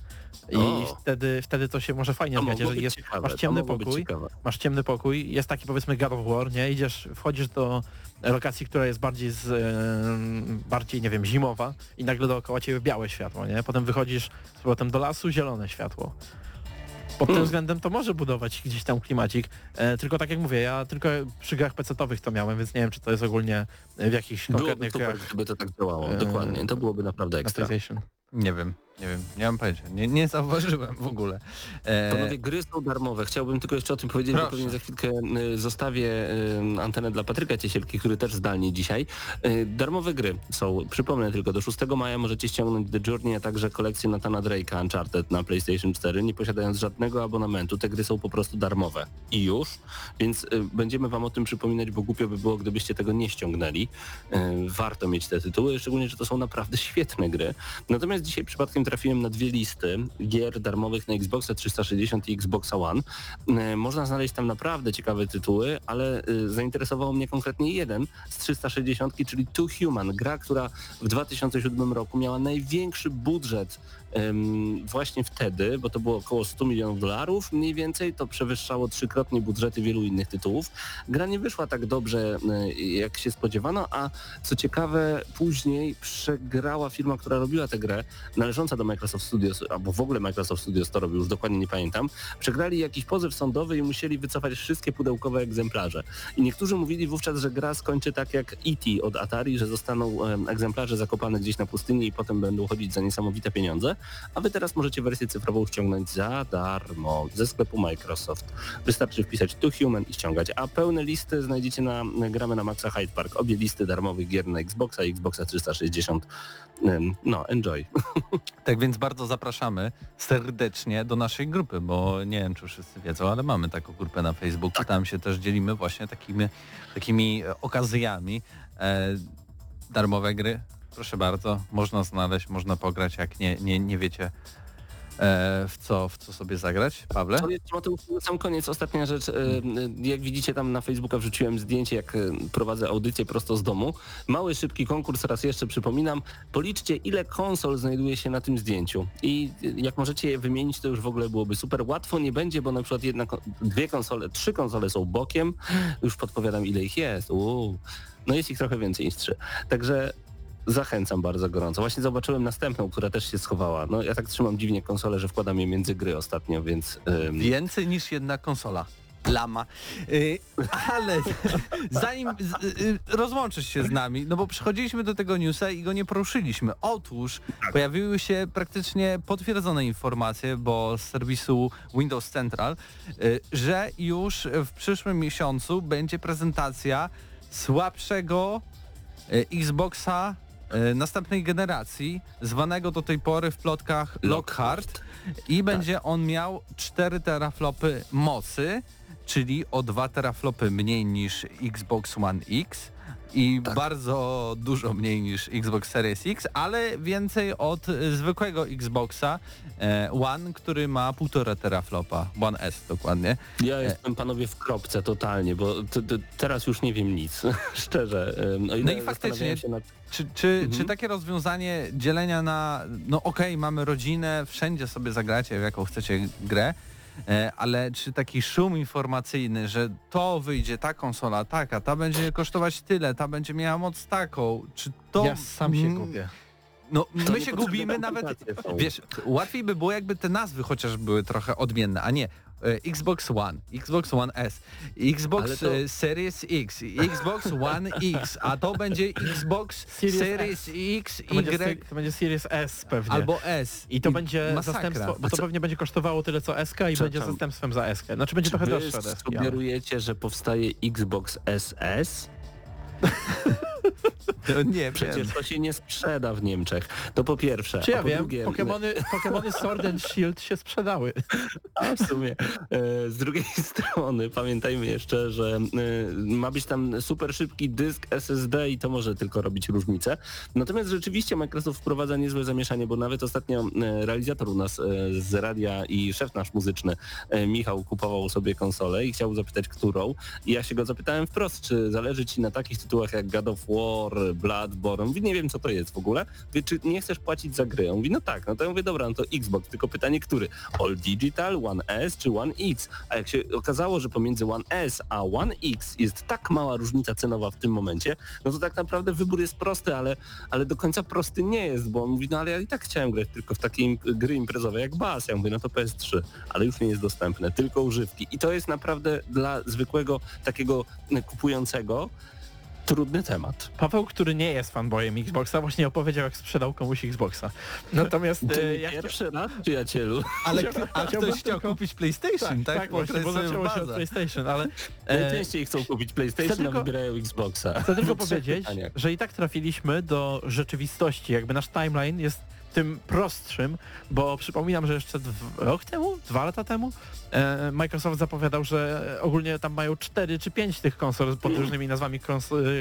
I O. wtedy, wtedy to się może fajnie mogło jeżeli jest, ciekawe, masz ciemny pokój, masz ciemny pokój, jest taki powiedzmy God of War, nie? Idziesz, wchodzisz do lokacji, która jest bardziej z, e, bardziej, nie wiem, zimowa i nagle dookoła ciebie białe światło, nie? Potem wychodzisz z powrotem do lasu, zielone światło. Pod tym Hmm. względem to może budować gdzieś tam klimacik, e, tylko tak jak mówię, ja tylko przy grach PC-owych to miałem, więc nie wiem, czy to jest ogólnie w jakichś Byłoby konkretnych super, grach gdyby to tak działało. Eee, Dokładnie. To byłoby naprawdę na ekstra. Nie wiem, nie wiem, nie mam pojęcia. Nie, nie zauważyłem w ogóle. E, Panowie, gry są darmowe. Chciałbym tylko jeszcze o tym powiedzieć, Proszę. bo pewnie za chwilkę y, zostawię y, antenę dla Patryka Ciesielki, który też zdalnie dzisiaj. Y, Darmowe gry są, przypomnę tylko, do 6 maja możecie ściągnąć The Journey, a także kolekcję Nathana Drake'a Uncharted na PlayStation 4, nie posiadając żadnego abonamentu. Te gry są po prostu darmowe. I już. Więc będziemy wam o tym przypominać, bo głupio by było, gdybyście tego nie ściągnęli. Warto mieć te tytuły, szczególnie, że to są naprawdę świetne gry. Natomiast dzisiaj przypadkiem trafiłem na dwie listy gier darmowych na Xboxa 360 i Xboxa One. E, Można znaleźć tam naprawdę ciekawe tytuły, ale e, zainteresował mnie konkretnie jeden z 360, czyli Two Human, gra, która w 2007 roku miała największy budżet właśnie wtedy, bo to było około 100 milionów dolarów mniej więcej, to przewyższało trzykrotnie budżety wielu innych tytułów. Gra nie wyszła tak dobrze, e, jak się spodziewano, a co ciekawe, później przegrała firma, która robiła tę grę, należąca do Microsoft Studios, albo w ogóle Microsoft Studios to robił, już dokładnie nie pamiętam, przegrali jakiś pozew sądowy i musieli wycofać wszystkie pudełkowe egzemplarze. I niektórzy mówili wówczas, że gra skończy tak jak E.T. od Atari, że zostaną em, egzemplarze zakopane gdzieś na pustyni i potem będą chodzić za niesamowite pieniądze, a wy teraz możecie wersję cyfrową ściągnąć za darmo ze sklepu Microsoft. Wystarczy wpisać Tu Human i ściągać, a pełne listy znajdziecie na gramy na Maxa Hyde Park. Obie listy darmowych gier na Xboxa i Xboxa 360. Em, No, enjoy. Tak więc bardzo zapraszamy serdecznie do naszej grupy, bo nie wiem, czy wszyscy wiedzą, ale mamy taką grupę na Facebooku. Tam się też dzielimy właśnie takimi, takimi e, okazjami. E, darmowe gry, proszę bardzo, można znaleźć, można pograć, jak nie, nie, nie wiecie w, co, w co sobie zagrać. Pawle? Na sam koniec ostatnia rzecz. e, Jak widzicie tam na Facebooka wrzuciłem zdjęcie, jak e, prowadzę audycję prosto z domu. Mały, szybki konkurs, raz jeszcze przypominam. Policzcie, ile konsol znajduje się na tym zdjęciu. I e, jak możecie je wymienić, to już w ogóle byłoby super. Łatwo nie będzie, bo na przykład jedna, dwie konsole, trzy konsole są bokiem. Już podpowiadam, ile ich jest. Uuu. No jest ich trochę więcej niż trzy. Także Zachęcam bardzo gorąco. Właśnie zobaczyłem następną, która też się schowała. No ja tak trzymam dziwnie konsolę, że wkładam je między gry ostatnio, więc... ym, Więcej niż jedna konsola. Lama. Y, ale zanim z, y, rozłączysz się z nami, no bo przychodziliśmy do tego newsa i go nie poruszyliśmy. Otóż pojawiły się praktycznie potwierdzone informacje, bo z serwisu Windows Central, y, że już w przyszłym miesiącu będzie prezentacja słabszego y, Xboxa następnej generacji, zwanego do tej pory w plotkach Lockhart. I będzie on miał 4 teraflopy mocy, czyli o 2 teraflopy mniej niż Xbox One X i bardzo dużo mniej niż Xbox Series X, ale więcej od zwykłego Xboxa e, One, który ma 1,5 teraflopa, One S dokładnie. Ja jestem panowie w kropce totalnie, bo teraz już nie wiem nic, szczerze. No i faktycznie- nad... Czy, czy, Mhm. czy takie rozwiązanie dzielenia na, no okej, mamy rodzinę, wszędzie sobie zagracie w jaką chcecie grę, ale czy taki szum informacyjny, że to wyjdzie, ta konsola taka, ta będzie kosztować tyle, ta będzie miała moc taką, czy to... Ja sam się gubię. No To my się gubimy nawet, wiesz, łatwiej by było jakby te nazwy chociaż były trochę odmienne, a nie e, Xbox One, Xbox One S, Xbox to- e, Series X, Xbox One X, a to będzie Xbox Series Series X, To będzie, Y se- to będzie Series S pewnie. albo S. I to będzie masakra. zastępstwo, bo to co- pewnie będzie kosztowało tyle co SK i będzie zastępstwem za SK. Znaczy będzie trochę Wy droższe sugerujecie, że powstaje Xbox SS? To nie Przecież wiem. to się nie sprzeda w Niemczech. To po pierwsze. Czy ja po wiem, drugie, Pokemony, Pokemony Sword and Shield się sprzedały. A w sumie. E, Z drugiej strony pamiętajmy jeszcze, że e, ma być tam super szybki dysk SSD i to może tylko robić różnicę. Natomiast rzeczywiście Microsoft wprowadza niezłe zamieszanie, bo nawet ostatnio e, realizator u nas z radia i szef nasz muzyczny Michał kupował sobie konsolę i chciał zapytać, którą. I ja się go zapytałem wprost, czy zależy ci na takich tytułach jak God of War, Bloodborne. Mówi, nie wiem co to jest w ogóle. Mówi, czy nie chcesz płacić za gry? On mówi, no tak. No to ja mówię, dobra, no to Xbox, tylko pytanie, który? All Digital, One S czy One X? A jak się okazało, że pomiędzy One S a One X jest tak mała różnica cenowa w tym momencie, no to tak naprawdę wybór jest prosty, ale, ale do końca prosty nie jest, bo on mówi, no ale ja i tak chciałem grać tylko w takie gry imprezowe jak Bass. Ja mówię, no to PS3, ale już nie jest dostępne, tylko używki. I to jest naprawdę dla zwykłego takiego kupującego trudny temat. Paweł, który nie jest fanboyem Xboxa, właśnie opowiedział, jak sprzedał komuś Xboxa. Natomiast To e, jak pierwszy raz, przyjacielu. Ale a ktoś chciał tylko- kupić PlayStation, tak? tak, właśnie, bo zaczęło się od. PlayStation, ale e, Najczęściej chcą kupić PlayStation, tylko- a wybierają Xboxa. chcę tylko powiedzieć, pytaniach. że i tak trafiliśmy do rzeczywistości. Jakby nasz timeline jest tym prostszym, bo przypominam, że jeszcze rok temu, dwa lata temu e, Microsoft zapowiadał, że ogólnie tam mają cztery czy pięć tych konsol pod różnymi nazwami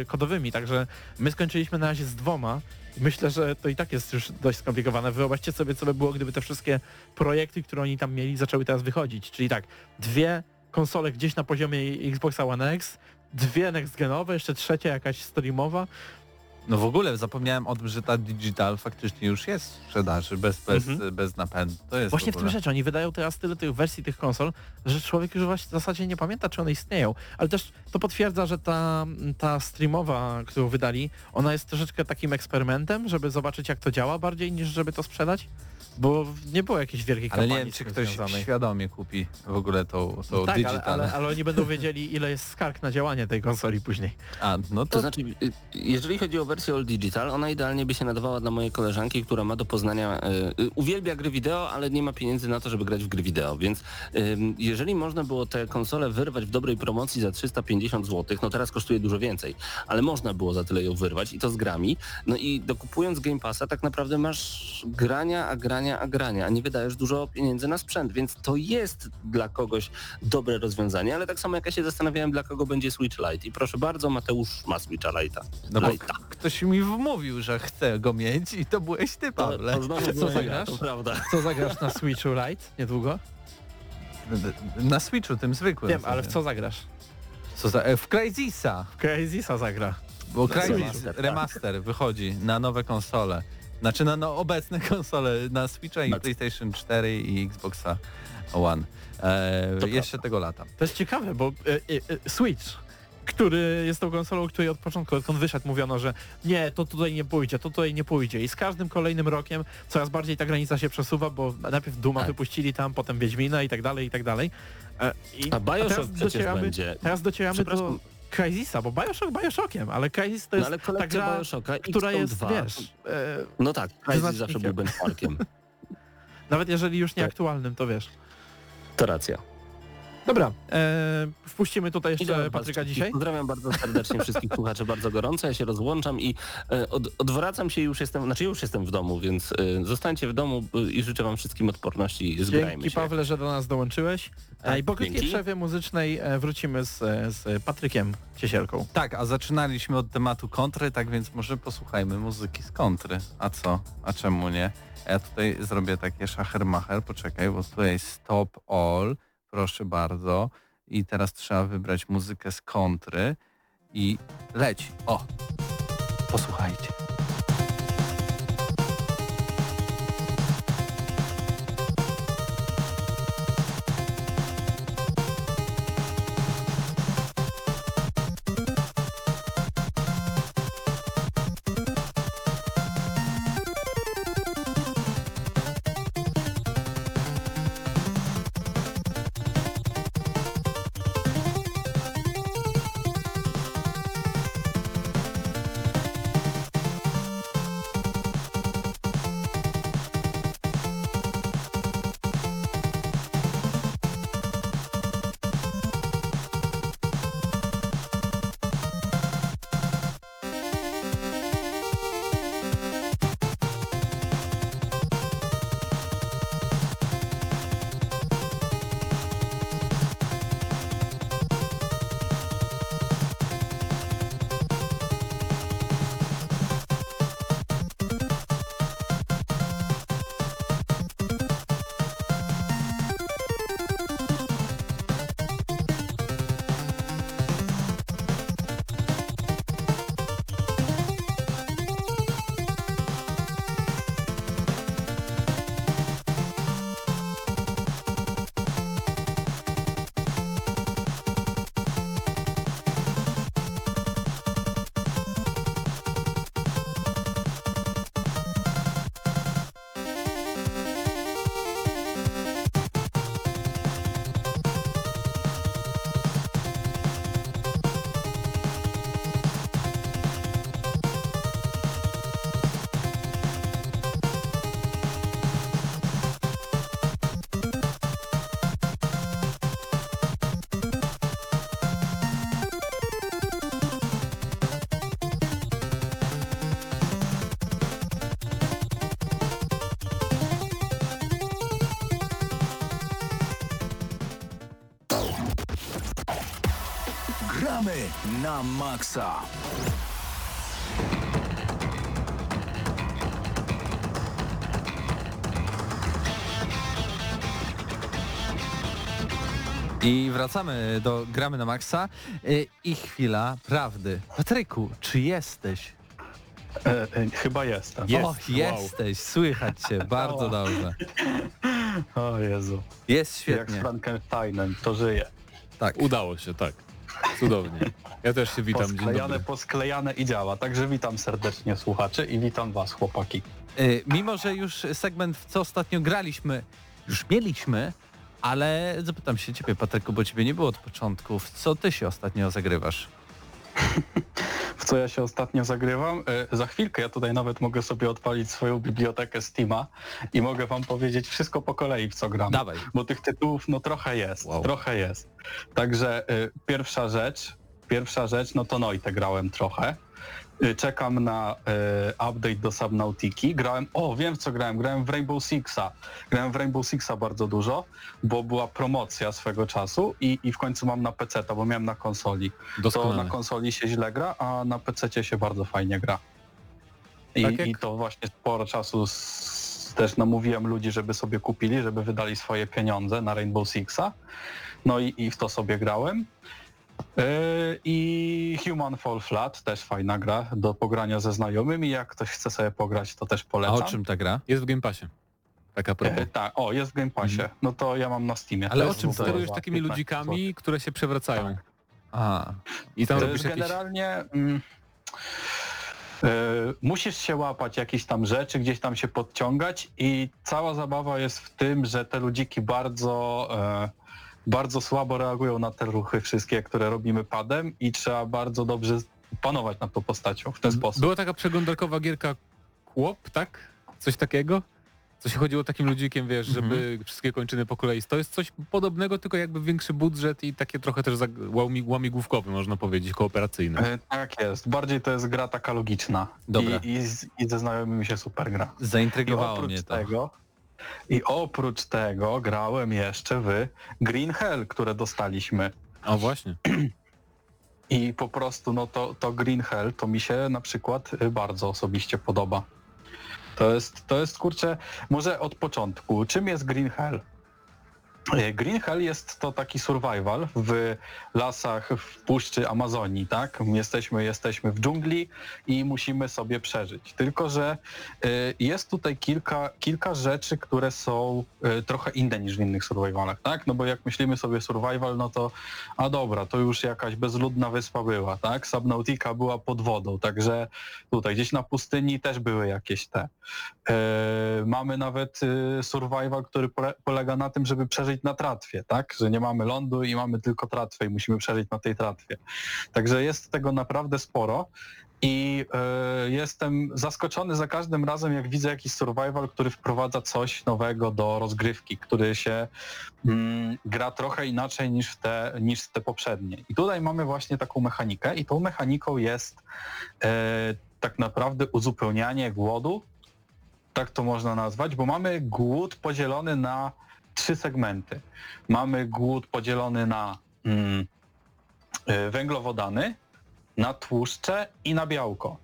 e, kodowymi, także my skończyliśmy na razie z dwoma. Myślę, że to i tak jest już dość skomplikowane. Wyobraźcie sobie, co by było, gdyby te wszystkie projekty, które oni tam mieli, zaczęły teraz wychodzić. Czyli tak, dwie konsole gdzieś na poziomie Xboxa One X, dwie next-genowe, jeszcze trzecia jakaś streamowa. No w ogóle zapomniałem o tym, że ta digital faktycznie już jest w sprzedaży bez, bez, Mhm. bez napędu. To jest Właśnie w w tym rzecz, oni wydają teraz tyle tych wersji tych konsol, że człowiek już właśnie w zasadzie nie pamięta, czy one istnieją. Ale też to potwierdza, że ta, ta streamowa, którą wydali, ona jest troszeczkę takim eksperymentem, żeby zobaczyć jak to działa bardziej niż żeby to sprzedać. Bo nie było jakiejś wielkiej Ale kampanii nie wiem, czy ktoś związanej. świadomie kupi w ogóle tą, tą Tak, ale, digital. ale, ale oni będą wiedzieli, ile jest skarg na działanie tej konsoli później. A, no To to, znaczy, y, jeżeli chodzi o wersję All Digital, ona idealnie by się nadawała dla mojej koleżanki, która ma do poznania, y, y, uwielbia gry wideo, ale nie ma pieniędzy na to, żeby grać w gry wideo, więc y, jeżeli można było te konsole wyrwać w dobrej promocji za 350 zł, no teraz kosztuje dużo więcej, ale można było za tyle ją wyrwać i to z grami, no i dokupując Game Passa tak naprawdę masz grania, a grania, a grania, a nie wydajesz dużo pieniędzy na sprzęt, więc to jest dla kogoś dobre rozwiązanie, ale tak samo jak ja się zastanawiałem, dla kogo będzie Switch Lite i proszę bardzo, Mateusz ma Switcha Lite'a. no bo Lite'a. ktoś mi wmówił, że chce go mieć i to byłeś ty, To, Pawle. to znowu Co ja, zagrasz? to prawda. Co zagrasz na Switchu Lite niedługo? Na Switchu, tym zwykłym. Wiem, ale w co zagrasz? Co za... e, W Crysisa, W Crysisa zagra. bo Crysis remaster, tak. remaster wychodzi na nowe konsole. Znaczy na no, obecne konsole, na Switcha i Tak. PlayStation 4 i Xboxa One. E, jeszcze tego lata. To jest ciekawe, bo e, e, e, Switch, który jest tą konsolą, której od początku, odkąd wyszedł, mówiono, że nie, to tutaj nie pójdzie, to tutaj nie pójdzie. I z każdym kolejnym rokiem coraz bardziej ta granica się przesuwa, bo najpierw Duma Tak. wypuścili tam, potem Wiedźmina i tak dalej, i tak dalej. E, I A Bioshock teraz przecież docieramy, będzie. teraz docieramy do. Crysisa, bo Bioshock Bioshockiem, ale Crysis to No jest ale ta gra, Bioshocka, która XCOM jest, 2, wiesz, e, No tak, Crysis zawsze był benchmarkiem. nawet jeżeli już Tak. nieaktualnym, to wiesz. To racja. Dobra, e, wpuścimy tutaj jeszcze Patryka wszystkich. dzisiaj. Pozdrawiam bardzo serdecznie wszystkich słuchaczy bardzo gorąco. Ja się rozłączam i e, od, odwracam się i już jestem, znaczy już jestem w domu, więc e, zostańcie w domu e, i życzę wam wszystkim odporności. Zgrajmy Dzięki się. Pawle, że do nas dołączyłeś. Tak, I po krótkiej przerwie muzycznej e, wrócimy z, z Patrykiem Ciesielką. Tak, a zaczynaliśmy od tematu kontry, tak więc może posłuchajmy muzyki z kontry. A co? A czemu nie? Ja tutaj zrobię takie szachermacher, poczekaj, bo tutaj stop all, proszę bardzo. I teraz trzeba wybrać muzykę z kontry i leci. O, posłuchajcie. Gramy na maksa. I wracamy do Gramy na Maxa y, i chwila prawdy. Patryku, czy jesteś? E, e, chyba jestem. Jest, o, wow. jesteś, słychać cię, bardzo dobrze. O Jezu. Jest Jak z świetnie. Frankensteinem, to żyje. Tak. Udało się, tak. Cudownie. Ja też się witam, Posklejane, posklejane i działa. Także witam serdecznie słuchaczy i witam was chłopaki. Y, Mimo, że już segment w co ostatnio graliśmy, już mieliśmy, ale zapytam się ciebie, Patryku, bo ciebie nie było od początku. W co ty się ostatnio zagrywasz? W co ja się ostatnio zagrywam? E, za chwilkę ja tutaj nawet mogę sobie odpalić swoją bibliotekę Steama i mogę wam powiedzieć wszystko po kolei, w co gram. Dawaj. Bo tych tytułów no trochę jest, Wow. trochę jest. Także y, pierwsza rzecz, pierwsza rzecz, no to Noite grałem trochę. Y, czekam na y, update do Subnautiki. Grałem, o wiem co grałem, grałem w Rainbow Sixa. Grałem w Rainbow Sixa bardzo dużo, bo była promocja swego czasu i, i w końcu mam na PC, bo miałem na konsoli. To na Doskonale. konsoli się źle gra, a na PC się bardzo fajnie gra. I, Tak jak- i to właśnie sporo czasu s- też namówiłem ludzi, żeby sobie kupili, żeby wydali swoje pieniądze na Rainbow Sixa. No i, i w to sobie grałem. Yy, I Human Fall Flat, też fajna gra do pogrania ze znajomymi. Jak ktoś chce sobie pograć, to też A polecam. o czym ta gra? Jest w Game Passie. Tak a propos. E, tak, o, jest w Game Passie. No to ja mam na Steamie. Ale o czym sterujesz takimi 15 ludzikami, które się przewracają? A, I tam To robisz jest jakieś... generalnie... Mm, e, musisz się łapać jakichś tam rzeczy, gdzieś tam się podciągać i cała zabawa jest w tym, że te ludziki bardzo... E, bardzo słabo reagują na te ruchy wszystkie, które robimy padem i trzeba bardzo dobrze panować nad tą postacią w ten sposób. Była taka przeglądarkowa gierka Kłop, tak? Coś takiego? Co się chodziło takim ludzikiem, wiesz, żeby wszystkie kończyny po kolei. To jest coś podobnego, tylko jakby większy budżet i takie trochę też zag- łami, łamigłówkowe, można powiedzieć, kooperacyjne. E, Tak jest. Bardziej to jest gra taka logiczna. Dobra. I, i, z, I ze znajomymi się super gra. Zaintrygowało mnie to. tego, I oprócz tego grałem jeszcze w Green Hell, które dostaliśmy. O właśnie. I po prostu no to, to Green Hell to mi się na przykład y, bardzo osobiście podoba. To jest, to jest kurczę, może od początku. Czym jest Green Hell? Y, Green Hell jest to taki survival w lasach, w puszczy Amazonii, tak? Jesteśmy, jesteśmy w dżungli i musimy sobie przeżyć. Tylko, że y, jest tutaj kilka, kilka rzeczy, które są y, trochę inne niż w innych survivalach, tak? No bo jak myślimy sobie survival, no to a dobra, to już jakaś bezludna wyspa była, tak? Subnautica była pod wodą, także tutaj gdzieś na pustyni też były jakieś te. E, mamy nawet survival, który pole, polega na tym, żeby przeżyć na tratwie, tak? Że nie mamy lądu i mamy tylko tratwę i musimy przeżyć na tej tratwie. Także jest tego naprawdę sporo. I e, jestem zaskoczony za każdym razem, jak widzę jakiś survival, który wprowadza coś nowego do rozgrywki, który się mm, gra trochę inaczej niż te, niż te poprzednie. I tutaj mamy właśnie taką mechanikę i tą mechaniką jest e, tak naprawdę uzupełnianie głodu, tak to można nazwać, bo mamy głód podzielony na trzy segmenty. Mamy głód podzielony na mm, e, węglowodany, na tłuszcze i na białko.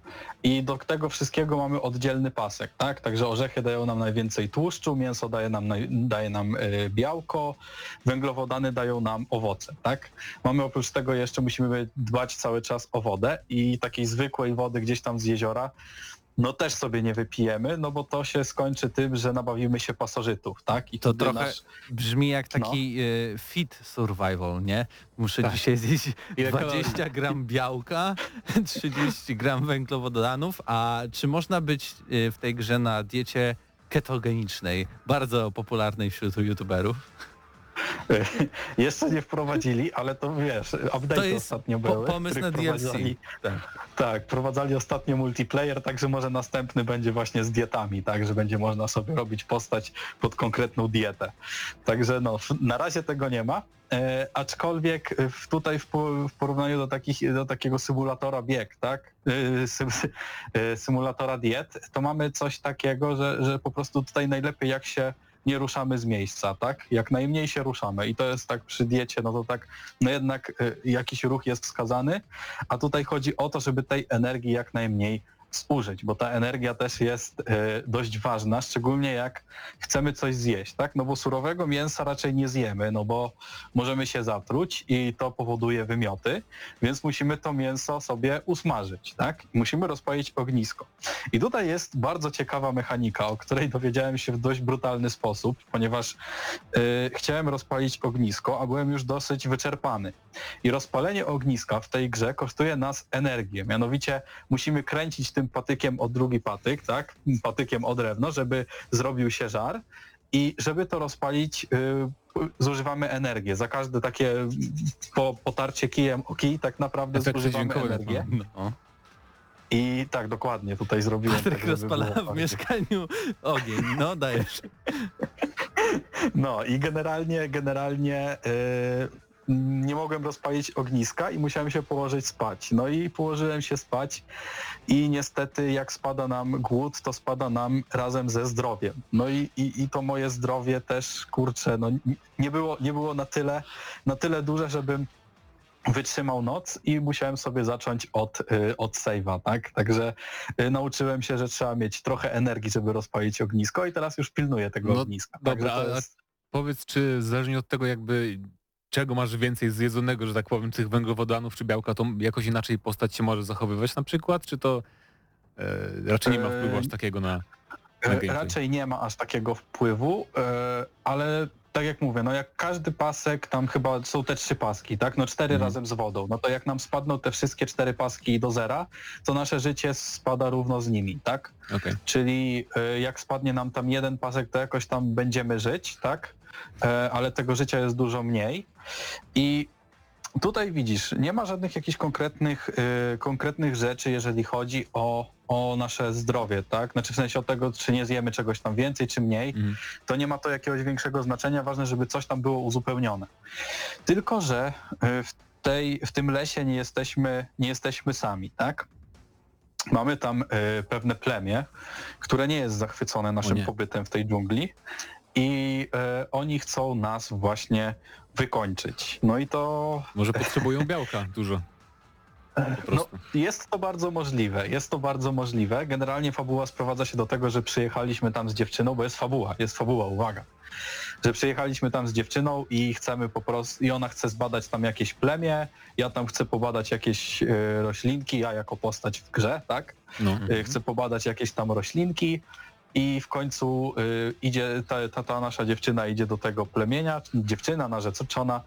I do tego wszystkiego mamy oddzielny pasek, tak? Także orzechy dają nam najwięcej tłuszczu, mięso daje nam, daje nam e, białko, węglowodany dają nam owoce, tak? Mamy oprócz tego jeszcze musimy dbać cały czas o wodę i takiej zwykłej wody gdzieś tam z jeziora no też sobie nie wypijemy, no bo to się skończy tym, że nabawimy się pasożytów, tak? I To trochę brzmi jak taki y, fit survival, nie? Muszę Tak. dzisiaj zjeść Ile 20 gram białka, 30 gram węglowodanów, a czy można być y, w tej grze na diecie ketogenicznej, bardzo popularnej wśród youtuberów? Jeszcze nie wprowadzili, ale to wiesz, update ostatnio po, były. pomysł na DLC. wprowadzali- Tak. Tak, prowadzali ostatnio multiplayer, także może następny będzie właśnie z dietami, tak, że będzie można sobie robić postać pod konkretną dietę. Także no, na razie tego nie ma, e, aczkolwiek w, tutaj w, w porównaniu do, takich, do takiego symulatora bieg, tak, e, sym, e, symulatora diet, to mamy coś takiego, że, że po prostu tutaj najlepiej jak się nie ruszamy z miejsca, tak? Jak najmniej się ruszamy i to jest tak przy diecie, no to tak, no jednak e, jakiś ruch jest wskazany, a tutaj chodzi o to, żeby tej energii jak najmniej zużyć, bo ta energia też jest e, dość ważna, szczególnie jak chcemy coś zjeść, tak? No bo surowego mięsa raczej nie zjemy, no bo możemy się zatruć i to powoduje wymioty, więc musimy to mięso sobie usmażyć, tak? Musimy rozpalić ognisko. I tutaj jest bardzo ciekawa mechanika, o której dowiedziałem się w dość brutalny sposób, ponieważ e, chciałem rozpalić ognisko, a byłem już dosyć wyczerpany. I rozpalenie ogniska w tej grze kosztuje nas energię. Mianowicie musimy kręcić tym tym patykiem o drugi patyk, tak? Patykiem o drewno, żeby zrobił się żar i żeby to rozpalić, y, zużywamy energię. Za każde takie po, potarcie kijem o kij tak naprawdę Efekty zużywamy dźwiękowe. energię. No. I tak, dokładnie, tutaj zrobiłem. Patryk tak, rozpala w fajnie. mieszkaniu ogień. No, dajesz. No i generalnie, generalnie yy, nie mogłem rozpalić ogniska i musiałem się położyć spać. No i położyłem się spać i niestety jak spada nam głód, to spada nam razem ze zdrowiem. No i, i, i to moje zdrowie też, kurczę, no nie było, nie było na tyle, na tyle duże, żebym wytrzymał noc i musiałem sobie zacząć od, y, od save'a, tak? Także y, nauczyłem się, że trzeba mieć trochę energii, żeby rozpalić ognisko i teraz już pilnuję tego No, ogniska. dobra, jest... Powiedz, czy zależnie od tego jakby czego masz więcej zjedzonego, że tak powiem, tych węglowodanów czy białka, to jakoś inaczej postać się może zachowywać na przykład, czy to e, raczej nie ma wpływu aż E, takiego na, na E, gameplay? Raczej nie ma aż takiego wpływu, e, ale tak jak mówię, no jak każdy pasek, tam chyba są te trzy paski, tak? No cztery Mhm. razem z wodą. No to jak nam spadną te wszystkie cztery paski do zera, to nasze życie spada równo z nimi, tak? Okej. Czyli e, jak spadnie nam tam jeden pasek, to jakoś tam będziemy żyć, tak? E, Ale tego życia jest dużo mniej. I tutaj widzisz, nie ma żadnych jakichś konkretnych, e, konkretnych rzeczy, jeżeli chodzi o, o nasze zdrowie, tak? Znaczy w sensie od tego, czy nie zjemy czegoś tam więcej, czy mniej, Mhm. to nie ma to jakiegoś większego znaczenia. Ważne, żeby coś tam było uzupełnione. Tylko, że e, w, tej, w tym lesie nie jesteśmy, nie jesteśmy sami, tak? Mamy tam e, pewne plemię, które nie jest zachwycone naszym pobytem w tej dżungli i e, oni chcą nas właśnie wykończyć. No i to Może potrzebują białka dużo. No, jest to bardzo możliwe, jest to bardzo możliwe. Generalnie fabuła sprowadza się do tego, że przyjechaliśmy tam z dziewczyną, bo jest fabuła, jest fabuła, uwaga. Że przyjechaliśmy tam z dziewczyną i chcemy po prostu, i ona chce zbadać tam jakieś plemię, ja tam chcę pobadać jakieś e, roślinki, ja jako postać w grze, tak? No. Y, chce pobadać jakieś tam roślinki i w końcu y, idzie, ta, ta, ta nasza dziewczyna idzie do tego plemienia, czy dziewczyna narzeczona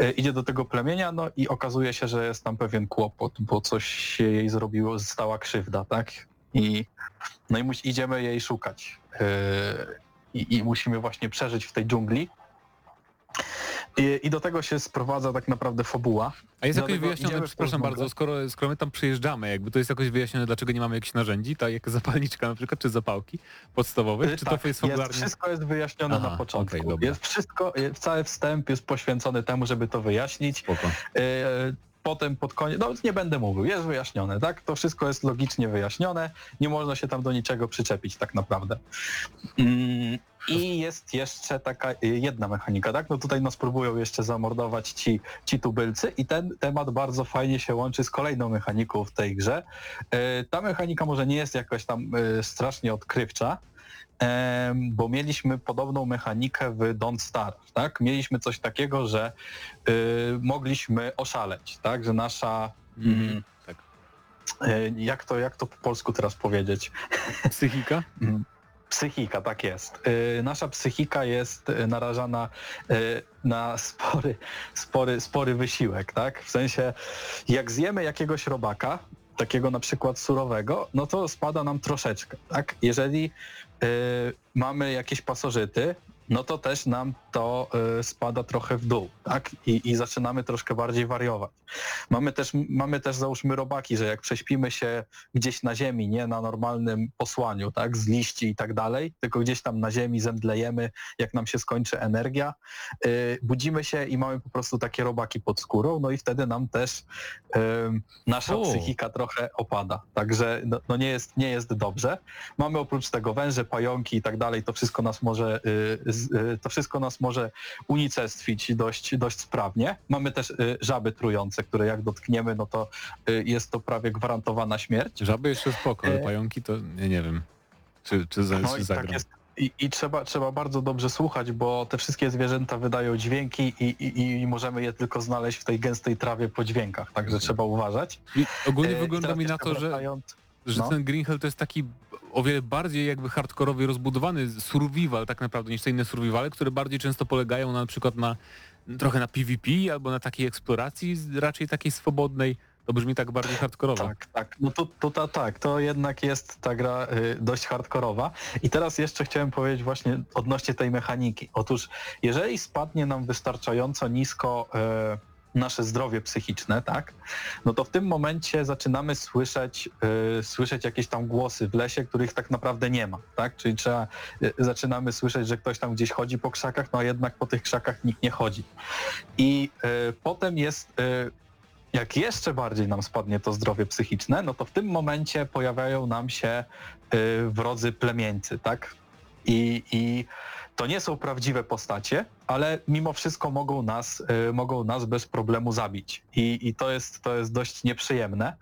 y, idzie do tego plemienia, no i okazuje się, że jest tam pewien kłopot, bo coś się jej zrobiło, stała krzywda, tak? I no i musi, idziemy jej szukać. Y, i, I musimy właśnie przeżyć w tej dżungli. I, I do tego się sprowadza tak naprawdę fabuła. A jest jakoś wyjaśnione, przepraszam bardzo, skoro, skoro my tam przyjeżdżamy, jakby to jest jakoś wyjaśnione, dlaczego nie mamy jakichś narzędzi, tak jak zapalniczka na przykład, czy zapałki podstawowych, Y, czy tak, to jest fabularnie? Wszystko jest wyjaśnione Aha, na początku. dobra. jest wszystko, jest, cały wstęp jest poświęcony temu, żeby to wyjaśnić. Spoko. Potem pod koniec, no nie będę mówił, jest wyjaśnione, tak? To wszystko jest logicznie wyjaśnione, nie można się tam do niczego przyczepić tak naprawdę. Mm, I jest jeszcze taka y, jedna mechanika, tak? No tutaj nas próbują jeszcze zamordować ci, ci tubylcy i ten temat bardzo fajnie się łączy z kolejną mechaniką w tej grze. Y, Ta mechanika może nie jest jakoś tam y, strasznie odkrywcza, bo mieliśmy podobną mechanikę w Don't Starve, tak? Mieliśmy coś takiego, że y, mogliśmy oszaleć, tak? Że nasza... Mm, tak. y, jak, to, jak to po polsku teraz powiedzieć? Psychika? Psychika, tak jest. Y, Nasza psychika jest y, narażana y, na spory, spory, spory wysiłek, tak? W sensie, jak zjemy jakiegoś robaka, takiego na przykład surowego, no to spada nam troszeczkę, tak? Jeżeli y, mamy jakieś pasożyty, no to też nam to y, spada trochę w dół, tak? I, I zaczynamy troszkę bardziej wariować. Mamy też, mamy też załóżmy robaki, że jak prześpimy się gdzieś na ziemi, nie na normalnym posłaniu, tak, z liści i tak dalej, tylko gdzieś tam na ziemi zemdlejemy, jak nam się skończy energia, yy, budzimy się i mamy po prostu takie robaki pod skórą, no i wtedy nam też yy, nasza Fu. psychika trochę opada, także no, no nie, jest, nie jest dobrze. Mamy oprócz tego węże, pająki i tak dalej, to wszystko nas może, to wszystko nas może unicestwić dość, dość sprawnie. Mamy też yy, żaby trujące, które jak dotkniemy, no to yy, jest to prawie gwarantowana śmierć. Żaby jeszcze spoko, ale E. pająki to nie, nie wiem. Czy, czy, za, No czy zagram. tak. I, i trzeba, trzeba bardzo dobrze słuchać, bo te wszystkie zwierzęta wydają dźwięki i, i, i możemy je tylko znaleźć w tej gęstej trawie po dźwiękach, także trzeba uważać. I ogólnie E, wygląda mi na to, że, że no. ten Green Hell to jest taki o wiele bardziej jakby hardkorowy, rozbudowany survival tak naprawdę niż te inne survivale, które bardziej często polegają na, na przykład na trochę na PvP albo na takiej eksploracji raczej takiej swobodnej. To brzmi tak bardziej hardkorowo. Tak, tak. No to, to, to tak, to jednak jest ta gra y, dość hardkorowa. I teraz jeszcze chciałem powiedzieć właśnie odnośnie tej mechaniki. Otóż jeżeli spadnie nam wystarczająco nisko y, nasze zdrowie psychiczne, tak, no to w tym momencie zaczynamy słyszeć, y, słyszeć jakieś tam głosy w lesie, których tak naprawdę nie ma, tak, czyli trzeba, y, zaczynamy słyszeć, że ktoś tam gdzieś chodzi po krzakach, no a jednak po tych krzakach nikt nie chodzi. I y, potem jest y, jak jeszcze bardziej nam spadnie to zdrowie psychiczne, no to w tym momencie pojawiają nam się y, wrodzy plemieńcy, tak? I, I to nie są prawdziwe postacie, ale mimo wszystko mogą nas, y, mogą nas bez problemu zabić. I, i to, jest, to jest dość nieprzyjemne.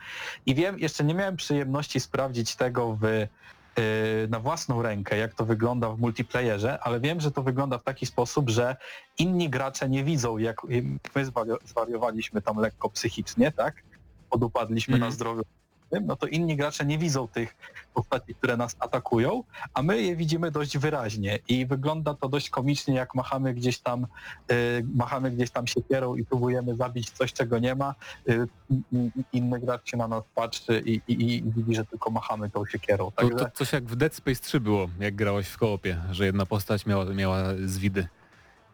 I wiem, jeszcze nie miałem przyjemności sprawdzić tego w, y, na własną rękę, jak to wygląda w multiplayerze, ale wiem, że to wygląda w taki sposób, że inni gracze nie widzą, jak my zwario- zwariowaliśmy tam lekko psychicznie, tak? Podupadliśmy Mhm. na zdrowiu, no to inni gracze nie widzą tych postaci, które nas atakują, a my je widzimy dość wyraźnie i wygląda to dość komicznie, jak machamy gdzieś tam, y, machamy gdzieś tam siekierą i próbujemy zabić coś, czego nie ma. Y, inny gracz się na nas patrzy i, i, i widzi, że tylko machamy tą siekierą. To, Także to coś jak w Dead Space 3 było, jak grałeś w koopie, że jedna postać miała, miała zwidy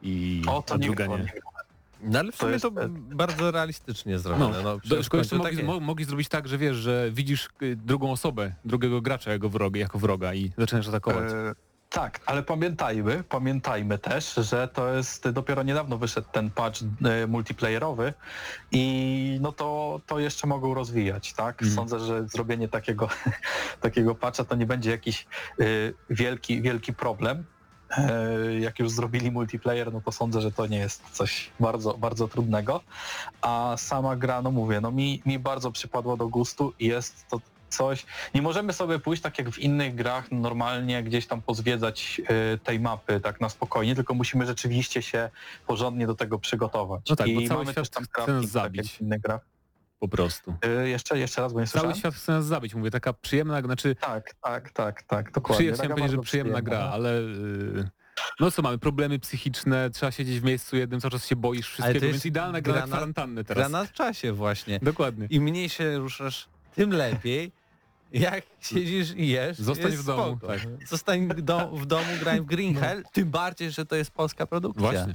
i o, to nie było, nie. nie było. No ale w To sumie jest- to bardzo realistycznie zrobione. No, Do, w tylko jeszcze końcu mogli, tak mo, mogli zrobić tak, że wiesz, że widzisz y, drugą osobę, drugiego gracza jako wroga, jako wroga i zaczynasz atakować. E, tak, ale pamiętajmy, pamiętajmy też, że to jest dopiero niedawno wyszedł ten patch e, multiplayerowy i no to, to jeszcze mogą rozwijać, tak? Mhm. Sądzę, że zrobienie takiego, takiego patcha to nie będzie jakiś e, wielki, wielki problem. E, Jak już zrobili multiplayer, no to sądzę, że to nie jest coś bardzo, bardzo trudnego. A sama gra, no mówię, no mi, mi bardzo przypadło do gustu i jest to coś, nie możemy sobie pójść tak jak w innych grach normalnie gdzieś tam pozwiedzać y, tej mapy tak na spokojnie, tylko musimy rzeczywiście się porządnie do tego przygotować. No tak, bo I cały mamy świat też tam nas crafting, tak zabić. jak w innych grach. Po prostu. Y, jeszcze, jeszcze raz, bo nie Cały słyszałem. świat chce nas zabić, mówię, taka przyjemna, znaczy Tak, tak, tak, tak, dokładnie. przyjemna, Taka chciałem powiedzieć, że bardzo przyjemna gra, ale y, no co, mamy problemy psychiczne, trzeba siedzieć w miejscu jednym, cały czas się boisz wszystkiego, to jest więc idealna gra na gra na- kwarantannę Gra teraz. na czasie właśnie. Dokładnie. Im mniej się ruszasz, tym lepiej. Jak siedzisz i jesz, Zostań jest w domu, spoko. tak. Zostań do, w domu, graj w Green No. Hell, tym bardziej, że to jest polska produkcja. Właśnie.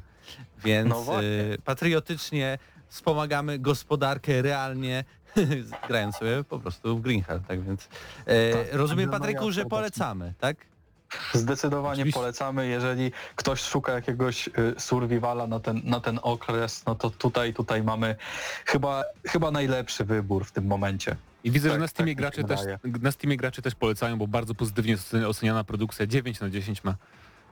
Więc No właśnie. y, patriotycznie wspomagamy gospodarkę realnie, grając sobie po prostu w Green Hell. Tak więc e, Tak, rozumiem no ja Patryku, że polecamy, tak? Zdecydowanie Oczywiście. polecamy, jeżeli ktoś szuka jakiegoś y, survivala na ten, na ten okres, no to tutaj, tutaj mamy chyba, chyba najlepszy wybór w tym momencie. I widzę, że Tak, na Steamie, tak gracze też, na Steamie gracze też polecają, bo bardzo pozytywnie jest oceniana produkcja. 9 na 10 ma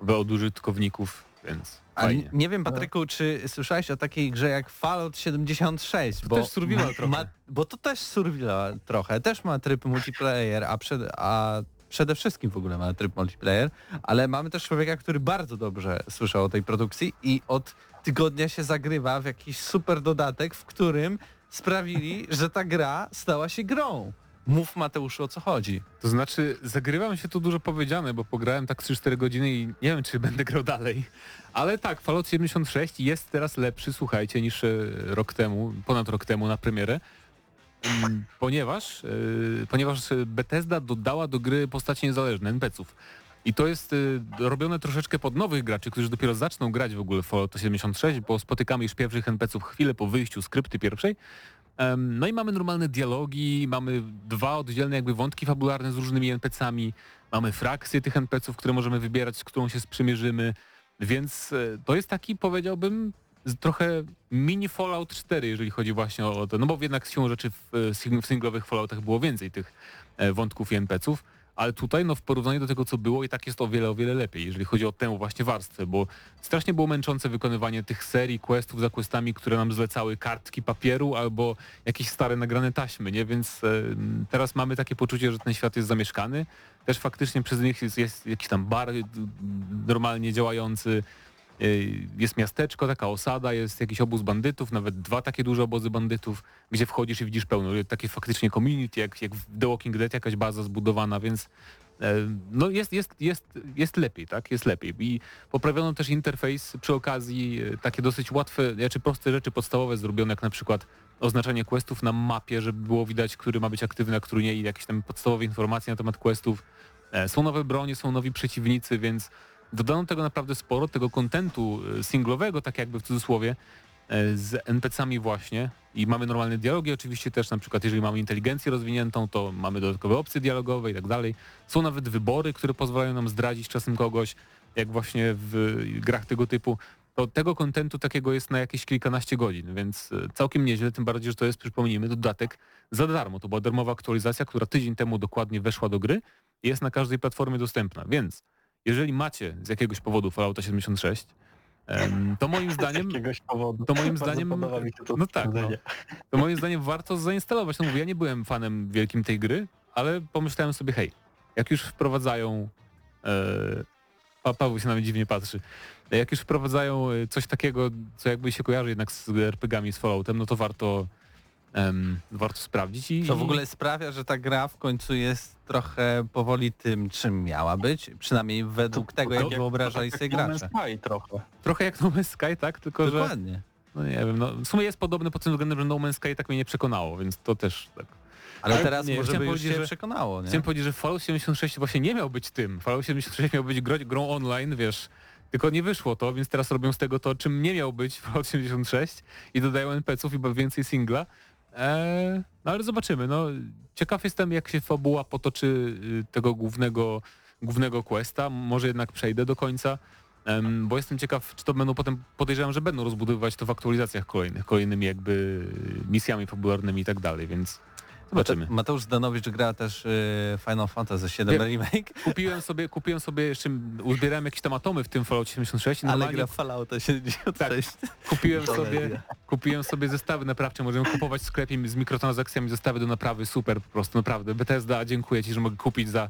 od użytkowników, więc fajnie. nie wiem Patryku, czy słyszałeś o takiej grze jak Fallout 76? To bo też survival trochę. Ma, bo to też survival trochę, też ma tryb multiplayer, a, przed, a przede wszystkim w ogóle ma tryb multiplayer, ale mamy też człowieka, który bardzo dobrze słyszał o tej produkcji i od tygodnia się zagrywa w jakiś super dodatek, w którym sprawili, że ta gra stała się grą. Mów Mateuszu o co chodzi. To znaczy, zagrywam się tu dużo powiedziane, bo pograłem tak 3-4 godziny i nie wiem, czy będę grał dalej. Ale tak, Fallout 76 jest teraz lepszy, słuchajcie, niż e, rok temu, ponad rok temu na premierę. Mm, Ponieważ, e, ponieważ Bethesda dodała do gry postacie niezależne, NPC-ów. I to jest e, robione troszeczkę pod nowych graczy, którzy dopiero zaczną grać w ogóle w Fallout 76, bo spotykamy już pierwszych NPC-ów chwilę po wyjściu skrypty pierwszej. No i mamy normalne dialogi, mamy dwa oddzielne jakby wątki fabularne z różnymi NPC-ami, mamy frakcje tych NPC-ów, które możemy wybierać, z którą się sprzymierzymy, więc e, to jest taki, powiedziałbym, trochę mini Fallout 4, jeżeli chodzi właśnie o to, no bo jednak siłą rzeczy w, e, w singlowych Falloutach było więcej tych e, wątków i NPC-ów, ale tutaj no w porównaniu do tego, co było i tak jest o wiele, o wiele lepiej, jeżeli chodzi o tę właśnie warstwę, bo strasznie było męczące wykonywanie tych serii questów za questami, które nam zlecały kartki papieru albo jakieś stare nagrane taśmy, nie? Więc e, teraz mamy takie poczucie, że ten świat jest zamieszkany. Też faktycznie przez nich jest, jest jakiś tam bar normalnie działający, jest miasteczko, taka osada, jest jakiś obóz bandytów, nawet dwa takie duże obozy bandytów, gdzie wchodzisz i widzisz pełno, takie faktycznie community, jak, jak w The Walking Dead jakaś baza zbudowana, więc e, no jest, jest, jest, jest lepiej, tak? Jest lepiej. I poprawiono też interfejs przy okazji, e, takie dosyć łatwe, znaczy proste rzeczy podstawowe zrobione, jak na przykład oznaczenie questów na mapie, żeby było widać, który ma być aktywny, a który nie i jakieś tam podstawowe informacje na temat questów. E, Są nowe bronie, są nowi przeciwnicy, więc dodano tego naprawdę sporo, tego kontentu e, singlowego, tak jakby w cudzysłowie, e, z NPC-ami właśnie i mamy normalne dialogi oczywiście też, na przykład jeżeli mamy inteligencję rozwiniętą, to mamy dodatkowe opcje dialogowe i tak dalej. Są nawet wybory, które pozwalają nam zdradzić czasem kogoś, jak właśnie w grach tego typu. To tego kontentu takiego jest na jakieś kilkanaście godzin, więc e, całkiem nieźle, tym bardziej, że to jest, przypomnijmy, dodatek za darmo. To była darmowa aktualizacja, która tydzień temu dokładnie weszła do gry i jest na każdej platformie dostępna, więc jeżeli macie z jakiegoś powodu Fallouta 76, em, to moim zdaniem Z jakiegoś powodu. to moim zdaniem- to no tak, no. to moim zdaniem warto zainstalować. No mówię, ja nie byłem fanem wielkim tej gry, ale pomyślałem sobie, hej, jak już wprowadzają... E, Paweł się na mnie dziwnie patrzy. Jak już wprowadzają e, coś takiego, co jakby się kojarzy jednak z RPG-ami, z Falloutem, no to warto, em, warto sprawdzić. I, To w ogóle sprawia, że ta gra w końcu jest trochę powoli tym, czym miała być, przynajmniej według tego, jak tak wyobrażali to sobie tak jak gracze. No Man's Sky trochę. Trochę jak No Man's Sky, tak? Tylko, że Dokładnie. no nie wiem, no, w sumie jest podobny pod tym względem, że No Man's Sky tak mnie nie przekonało, więc to też tak. Ale Ale teraz nie, może chciałem by już powiedzieć, się że- przekonało, nie? Chciałem powiedzieć, że Fallout 76 właśnie nie miał być tym. Fallout 76 miał być gro, grą online, wiesz, tylko nie wyszło to, więc teraz robią z tego to, czym nie miał być Fallout 76 i dodają NPC-ów i więcej singla. Eee, no ale zobaczymy, no. Ciekaw jestem jak się fabuła potoczy y, tego głównego, głównego questa, może jednak przejdę do końca, bo jestem ciekaw, czy to będą potem, podejrzewam, że będą rozbudowywać to w aktualizacjach kolejnych, kolejnymi jakby misjami fabularnymi i tak dalej, więc zobaczymy. Mateusz Zdanowicz gra też y, Final Fantasy VII Wiem. Remake, Kupiłem sobie, kupiłem sobie jeszcze, uzbierałem jakieś tam atomy w tym Fallout 76 i ale gra w Fallouta 76. kupiłem To sobie, media. kupiłem sobie zestawy naprawcze, możemy kupować w sklepie z mikrotransakcjami zestawy do naprawy, super po prostu, naprawdę. Bethesda, dziękuję Ci, że mogę kupić za,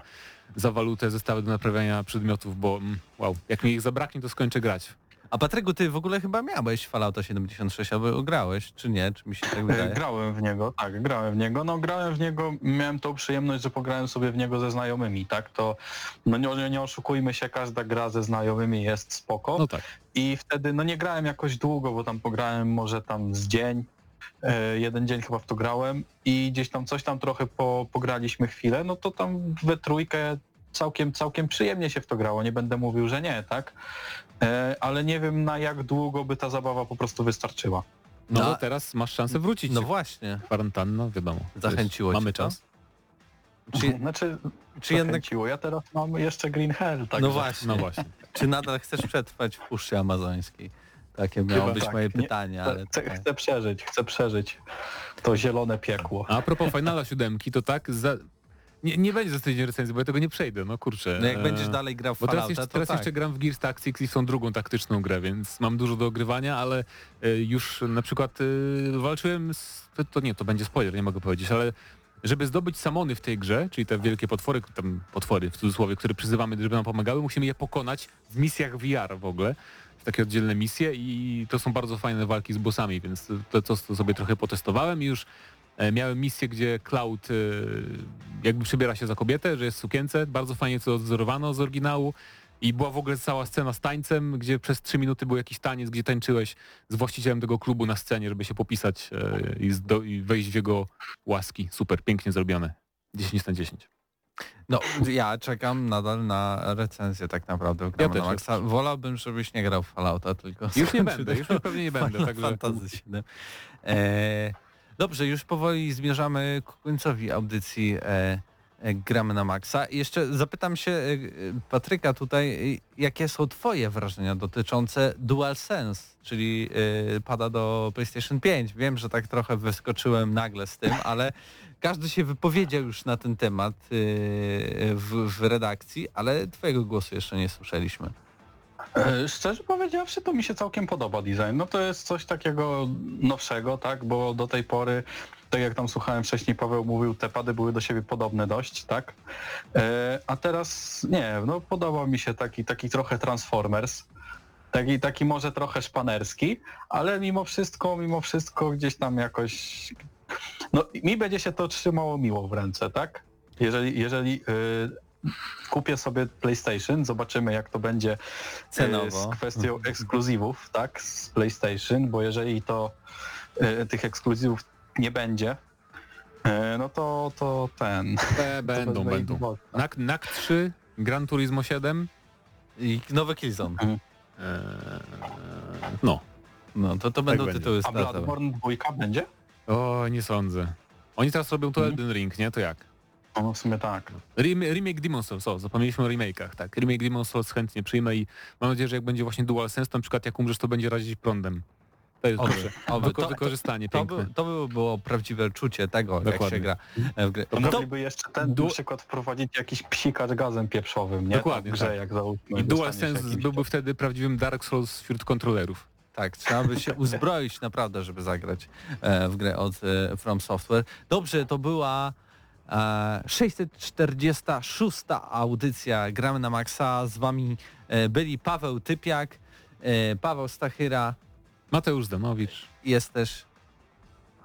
za walutę zestawy do naprawiania przedmiotów, bo mm, wow, jak mi ich zabraknie, to skończę grać. A Patryku, ty w ogóle chyba miałeś Fallouta 76, albo grałeś, czy nie? Czy mi się tak E, wydaje? Grałem w niego, tak, grałem w niego. No grałem w niego, miałem tą przyjemność, że pograłem sobie w niego ze znajomymi, tak? To no nie, nie oszukujmy się, każda gra ze znajomymi jest spoko. No tak. I wtedy no nie grałem jakoś długo, bo tam pograłem może tam z dzień. E, jeden dzień chyba w to grałem i gdzieś tam coś tam trochę po, pograliśmy chwilę, no to tam we trójkę całkiem, całkiem przyjemnie się w to grało, nie będę mówił, że nie, tak? E, ale nie wiem na jak długo by ta zabawa po prostu wystarczyła. No, No, bo teraz masz szansę wrócić. No No, właśnie. Kwarantanna, wiadomo. Zachęciło Mamy to? czas. Czy, Znaczy, czy jednak. Ja teraz mam jeszcze Green Hell, tak? no właśnie, No właśnie. czy nadal chcesz przetrwać w Puszczy Amazońskiej? Takie miało Chyba być tak. moje Nie- pytanie, ale Chcę, tak. chcę przeżyć, chcę przeżyć to zielone piekło. A propos Finala siódemki, to tak, za... nie, nie będzie za tydzień recenzji, bo ja tego nie przejdę, no kurczę. No jak e, będziesz dalej grał w Bo teraz, Fallouta, jeszcze, teraz tak. jeszcze gram w Gears Tactics i w tą drugą taktyczną grę, więc mam dużo do ogrywania, ale e, już na przykład e, walczyłem z... To, nie, to będzie spoiler, nie mogę powiedzieć, ale żeby zdobyć samony w tej grze, czyli te wielkie potwory, tam potwory w cudzysłowie, które przyzywamy, żeby nam pomagały, musimy je pokonać w misjach VR w ogóle. Takie oddzielne misje i to są bardzo fajne walki z bossami, więc to, to, to sobie trochę potestowałem i już e, miałem misję, gdzie Cloud e, jakby przybiera się za kobietę, że jest w sukience, bardzo fajnie to odzorowano z oryginału i była w ogóle cała scena z tańcem, gdzie przez trzy minuty był jakiś taniec, gdzie tańczyłeś z właścicielem tego klubu na scenie, żeby się popisać e, i, wejść w jego łaski. Super, pięknie zrobione. 10 na 10. No, ja czekam nadal na recenzję tak naprawdę. Ja na Maxa. Wolałbym, żebyś nie grał w Fallouta, tylko... Już nie będę, już pewnie nie będę, także... Fantasy VII. E, dobrze, już powoli zmierzamy ku końcowi audycji e, e, Gramy na Maxa. Jeszcze zapytam się e, e, Patryka tutaj, e, jakie są twoje wrażenia dotyczące DualSense, czyli e, pada do PlayStation 5. Wiem, że tak trochę wyskoczyłem nagle z tym, ale każdy się wypowiedział już na ten temat w, w redakcji, ale twojego głosu jeszcze nie słyszeliśmy. E, Szczerze powiedziawszy, to mi się całkiem podoba design. No to jest coś takiego nowszego, tak? Bo do tej pory, tak jak tam słuchałem wcześniej, Paweł mówił, te pady były do siebie podobne dość, tak? E, a teraz nie, no podoba mi się taki, taki trochę Transformers. Taki, taki może trochę szpanerski, ale mimo wszystko, mimo wszystko gdzieś tam jakoś... No mi będzie się to trzymało miło w ręce, tak? Jeżeli, jeżeli y, kupię sobie PlayStation, zobaczymy jak to będzie Cenowo. e, z kwestią ekskluzywów, tak, z PlayStation, bo jeżeli to e, tych ekskluzywów nie będzie, e, no to, to ten... Te będą, wezmę będą. Xboxa. NAC, NAC 3, Gran Turismo 7. I nowe Killzone. Eee, no. No to to będą będzie. tytuły A startowe. Bloodborne 2 będzie? O, nie sądzę. Oni teraz robią to Mhm. Elden Ring, nie? To jak? No w sumie tak. Rem remake Demon's Souls, o, zapomnieliśmy o remake'ach, tak. Remake Demon's Souls chętnie przyjmę i mam nadzieję, że jak będzie właśnie DualSense, to na przykład jak umrzesz, to będzie razić prądem. To jest Oby, dobrze. oby. Wyko To- wykorzystanie To, piękne. by, to by było prawdziwe czucie tego, jak Dokładnie. się gra w. To No to, mogliby jeszcze ten Du- na przykład wprowadzić jakiś psikacz gazem pieprzowym, nie? Dokładnie, W grze, tak. jak załóżmy. I DualSense byłby wtedy prawdziwym Dark Souls wśród kontrolerów. tak, trzeba by się uzbroić naprawdę, żeby zagrać e, w grę od e, From Software. Dobrze, to była 646 audycja Gramy na Maxa. Z wami e, byli Paweł Typiak, e, Paweł Stachyra, Mateusz Zdanowicz. jest też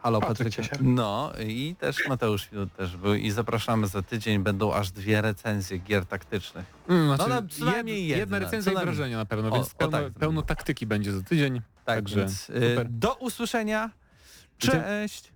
Halo Patryk. No i też Mateusz Widut też był i zapraszamy za tydzień, będą aż dwie recenzje gier taktycznych. Mm, no, no, przynajmniej jedna, jedna, recenzja i wrażenia na pewno, O, więc o, pełno, tak. pełno taktyki będzie za tydzień. Tak, Także więc e, super. do usłyszenia. Dzie- Cześć!